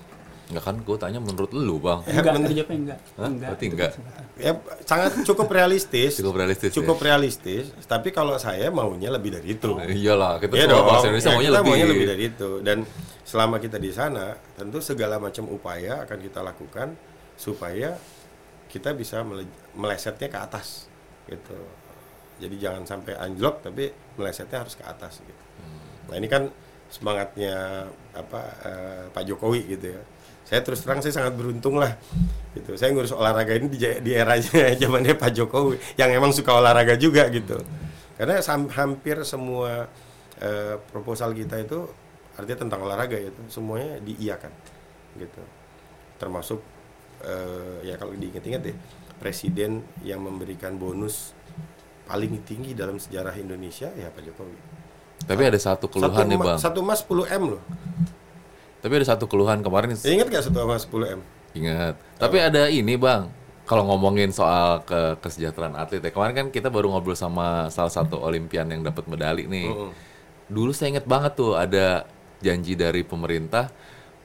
Nggak kan gue tanya menurut lu Bang. Enggak, jawabnya enggak. Hah? Berarti itu enggak. Ya, sangat cukup realistis. Cukup realistis Cukup ya? realistis, tapi kalau saya maunya lebih dari itu. Iyalah, kita Iya semua dong. bangsa Indonesia Ya, maunya kita lebih. maunya lebih dari itu. Dan selama kita di sana, tentu segala macam upaya akan kita lakukan supaya kita bisa mele- melesetnya ke atas, gitu. Jadi jangan sampai anjlok, tapi melesetnya harus ke atas, gitu. Nah ini kan semangatnya apa eh, Pak Jokowi gitu ya. Saya terus terang saya sangat beruntung lah, gitu. Saya ngurus olahraga ini di, di eranya (laughs) zamannya Pak Jokowi, yang emang suka olahraga juga gitu. Karena sam- hampir semua eh, proposal kita itu artinya tentang olahraga itu semuanya diiakan gitu termasuk eh, ya kalau diinget-inget deh presiden yang memberikan bonus paling tinggi dalam sejarah Indonesia ya Pak Jokowi. Tapi ada satu keluhan satu, nih Bang. satu emas 10 m loh. Tapi ada satu keluhan kemarin. Ya, ingat gak satu emas 10 m? Ingat. Tapi ada ini bang, kalau ngomongin soal ke kesejahteraan atlet ya kemarin kan kita baru ngobrol sama salah satu olimpian yang dapat medali nih. Dulu saya inget banget tuh ada janji dari pemerintah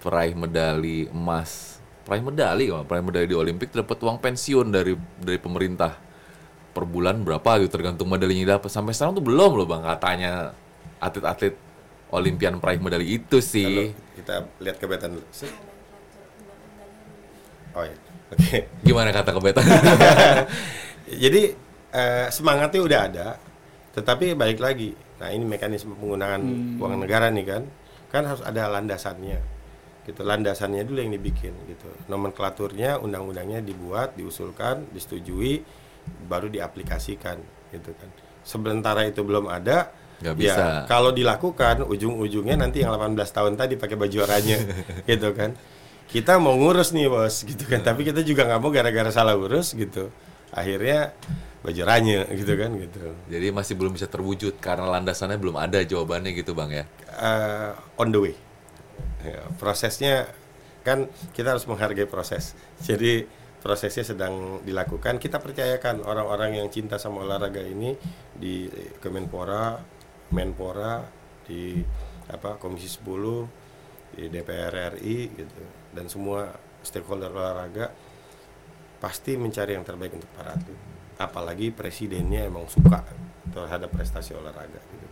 peraih medali emas, peraih medali kok, peraih medali di Olimpik dapat uang pensiun dari dari pemerintah per bulan berapa gitu tergantung medalinya dapat. Sampai sekarang tuh belum loh bang katanya atlet-atlet olimpian peraih medali itu Lalu sih. kita lihat kebetan dulu oh ya oke Gimana kata kebetan? (laughs) Jadi eh, semangatnya udah ada, tetapi balik lagi. Nah ini mekanisme penggunaan uang negara nih kan, kan harus ada landasannya. Gitu, landasannya dulu yang dibikin gitu. Nomenklaturnya, undang-undangnya dibuat, diusulkan, disetujui, baru diaplikasikan gitu kan. Sementara itu belum ada, bisa. ya kalau dilakukan ujung-ujungnya nanti yang 18 tahun tadi pakai baju oranye (laughs) gitu kan. Kita mau ngurus nih bos gitu kan, tapi kita juga nggak mau gara-gara salah urus gitu. Akhirnya baju oranye gitu kan gitu. Jadi masih belum bisa terwujud karena landasannya belum ada jawabannya gitu bang ya. Eh, on the way. Ya, prosesnya kan kita harus menghargai proses. Jadi prosesnya sedang dilakukan. Kita percayakan orang-orang yang cinta sama olahraga ini di Kemenpora, Menpora, di apa Komisi 10, di DPR RI gitu dan semua stakeholder olahraga pasti mencari yang terbaik untuk para atlet. Apalagi presidennya emang suka terhadap prestasi olahraga gitu.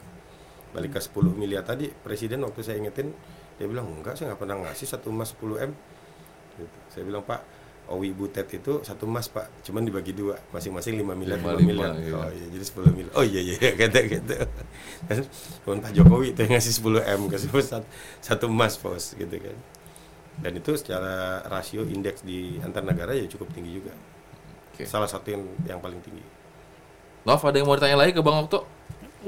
Balik ke 10 miliar tadi, presiden waktu saya ingetin dia bilang enggak saya nggak pernah ngasih satu emas 10 m. Gitu. Saya bilang Pak Owi Butet itu satu emas Pak, cuman dibagi dua, masing-masing 5 miliar, Lima, 5 lima, miliar. iya. Oh iya, jadi 10 miliar. Oh iya iya, kata gitu. Dan cuman Pak Jokowi itu yang ngasih 10 m, kasih satu, satu emas pos gitu kan. Dan itu secara rasio indeks di antar negara ya cukup tinggi juga. Oke. Salah satu yang yang paling tinggi. Nov ada yang mau ditanya lagi ke bang Okto?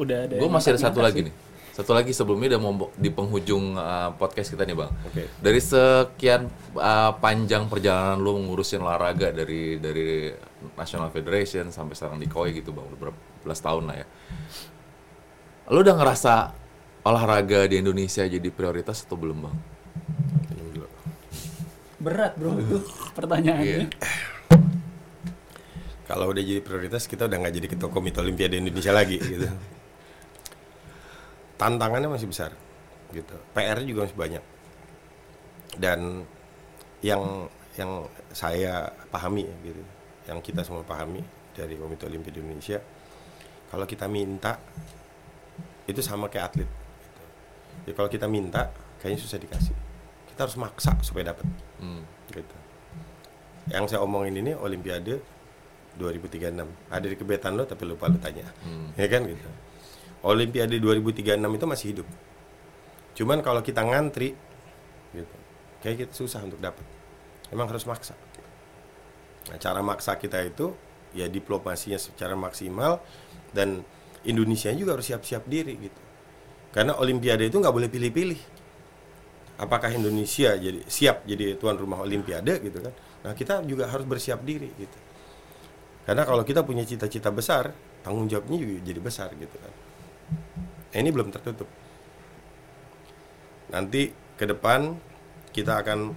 Udah ada. Gue masih ada satu lagi nih. Satu lagi sebelumnya udah mau di penghujung uh, podcast kita nih bang. Oke. Dari sekian uh, panjang perjalanan lu ngurusin olahraga dari dari National Federation sampai sekarang di KOI gitu bang, udah berapa belas tahun lah ya. Lu udah ngerasa olahraga di Indonesia jadi prioritas atau belum bang? Berat bro itu pertanyaannya. Iya. Kalau udah jadi prioritas kita udah nggak jadi ketua komite Olimpiade Indonesia lagi gitu. Tantangannya masih besar gitu. PR juga masih banyak. Dan yang yang saya pahami ya, gitu, yang kita semua pahami dari Komite Olimpiade Indonesia, kalau kita minta itu sama kayak atlet. Gitu. Jadi kalau kita minta, kayaknya susah dikasih. kita harus maksa supaya dapat. Hmm. Gitu. Yang saya omongin ini Olimpiade 2036. Ada di kebetan lo tapi lupa lo tanya. Hmm. Ya kan gitu. Olimpiade 2036 itu masih hidup. Cuman kalau kita ngantri gitu. Kayak kita susah untuk dapat. Emang harus maksa. Nah, cara maksa kita itu ya diplomasinya secara maksimal dan Indonesia juga harus siap-siap diri gitu. Karena Olimpiade itu nggak boleh pilih-pilih. Apakah Indonesia jadi siap jadi tuan rumah Olimpiade gitu kan? Nah kita juga harus bersiap diri gitu. Karena kalau kita punya cita-cita besar, tanggung jawabnya juga jadi besar gitu kan. Nah, ini belum tertutup. Nanti ke depan kita akan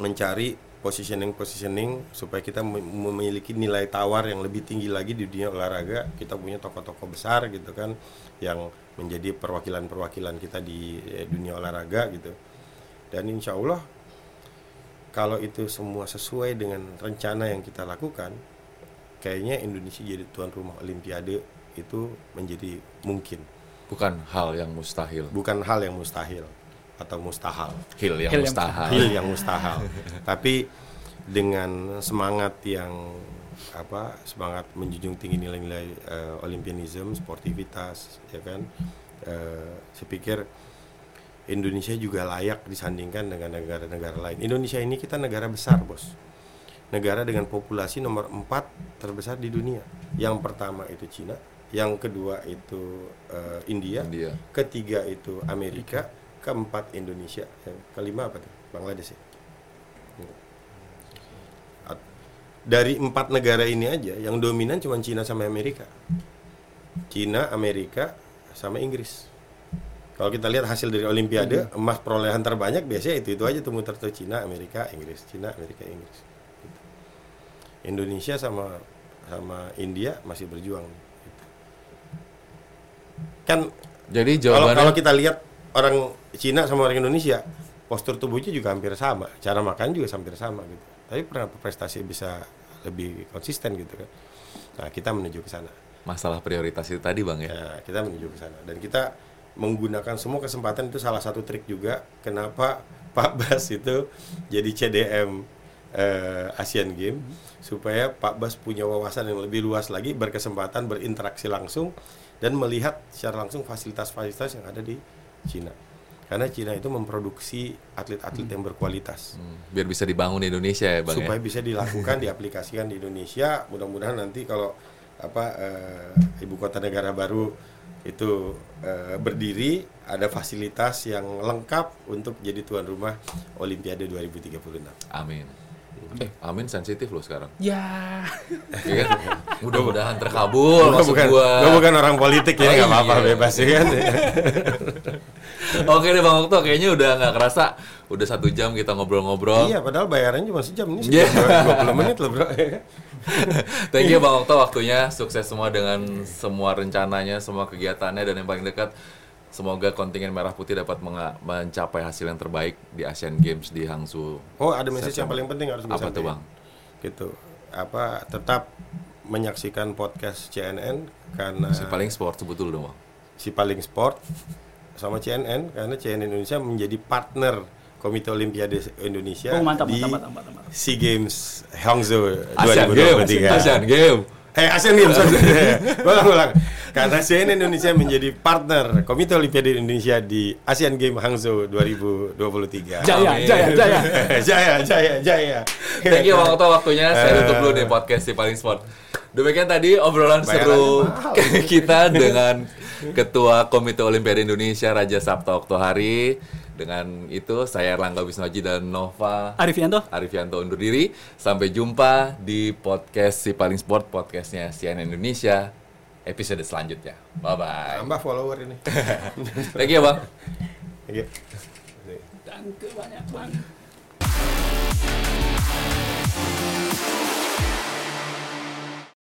mencari positioning-positioning supaya kita mem- memiliki nilai tawar yang lebih tinggi lagi di dunia olahraga. Kita punya tokoh-tokoh besar gitu kan yang menjadi perwakilan-perwakilan kita di eh, dunia olahraga gitu. Dan insya Allah kalau itu semua sesuai dengan rencana yang kita lakukan, kayaknya Indonesia jadi tuan rumah Olimpiade itu menjadi mungkin, Bukan hal yang mustahil. bukan hal yang mustahil atau mustahil. Hil yang Hil yang mustahil. hal yang mustahil. Tapi dengan semangat yang apa semangat menjunjung tinggi nilai-nilai eh, olimpianisme, sportivitas, ya kan. Eh, saya pikir Indonesia juga layak disandingkan dengan negara-negara lain. Indonesia ini kita negara besar, bos. Negara dengan populasi nomor 4 terbesar di dunia. Yang pertama itu Cina, yang kedua itu eh, India, India. ketiga itu Amerika, keempat Indonesia, yang kelima apa tuh? Bangladesh ya. Dari empat negara ini aja, yang dominan cuma Cina sama Amerika. Cina, Amerika, sama Inggris. Kalau kita lihat hasil dari Olimpiade, emas perolehan terbanyak biasanya itu itu aja tuh muter tuh Cina, Amerika, Inggris, Cina, Amerika, Inggris. Gitu. Indonesia sama sama India masih berjuang. Gitu. Kan Jadi jawabannya kalau kita lihat orang Cina sama orang Indonesia, postur tubuhnya juga hampir sama, cara makan juga hampir sama gitu. Tapi pernah prestasi bisa lebih konsisten gitu kan. Nah, kita menuju ke sana. masalah prioritas itu tadi bang ya. Ya, kita menuju ke sana dan kita menggunakan semua kesempatan itu salah satu trik juga kenapa Pak (laughs) Bas itu jadi CDM eh, Asian Games supaya Pak Bas punya wawasan yang lebih luas lagi berkesempatan berinteraksi langsung dan melihat secara langsung fasilitas-fasilitas yang ada di Cina karena Cina itu memproduksi atlet-atlet yang berkualitas Hmm, Biar bisa dibangun di Indonesia ya bang supaya ya. bisa dilakukan (laughs) diaplikasikan di Indonesia mudah-mudahan nanti kalau apa eh, ibu kota negara baru itu eh, berdiri ada fasilitas yang lengkap untuk jadi tuan rumah Olimpiade 2036. Amin. Eh, amin sensitif loh sekarang. Ya. (laughs) Ya kan? Mudah-mudahan terkabul Gua maksud bukan, gua. gua bukan orang politik ya Oh, nggak apa-apa iya. bebas ya kan. (laughs) Oke deh Bang Okto, kayaknya udah nggak kerasa. Udah satu jam kita ngobrol-ngobrol. iya padahal bayarannya cuma sejam ini Iya. sejam 20 menit loh bro. (laughs) Thank you Bang Okto waktunya. Sukses semua dengan semua rencananya, semua kegiatannya dan yang paling dekat semoga kontingen Merah Putih dapat mencapai hasil yang terbaik di Asian Games di Hangzhou. Oh ada message yang paling penting harus gue Apa tuh. Bang? Gitu apa tetap menyaksikan podcast CNN karena Si paling sport sebut dulu dong Bang. si paling sport sama CNN karena CNN Indonesia menjadi partner Komite Olimpiade Indonesia Oh, mantap, di mantap, mantap, mantap, mantap. SEA Games Hangzhou Asian Games. 2023. Asian Games. Eh Asian Games. ulang ulang. Karena CNN Indonesia menjadi partner Komite Olimpiade Indonesia di Asian Games Hangzhou 2023. Jaya, Amin. jaya, jaya. (laughs) jaya, jaya, jaya. Thank you Okto waktunya. Saya tutup dulu nih podcast si paling sport. Demikian tadi obrolan seru (laughs) kita dengan Ketua Komite Olimpiade Indonesia Raja Sabta Oktohari. Dengan itu saya Erlangga Wisnuaji dan Nova Arifianto. Arifianto undur diri. Sampai jumpa di podcast si paling sport podcastnya CNN Indonesia episode selanjutnya. Bye bye. Tambah follower ini. (laughs) Thank you, Bang. Thank you. Thank you banyak, Bang.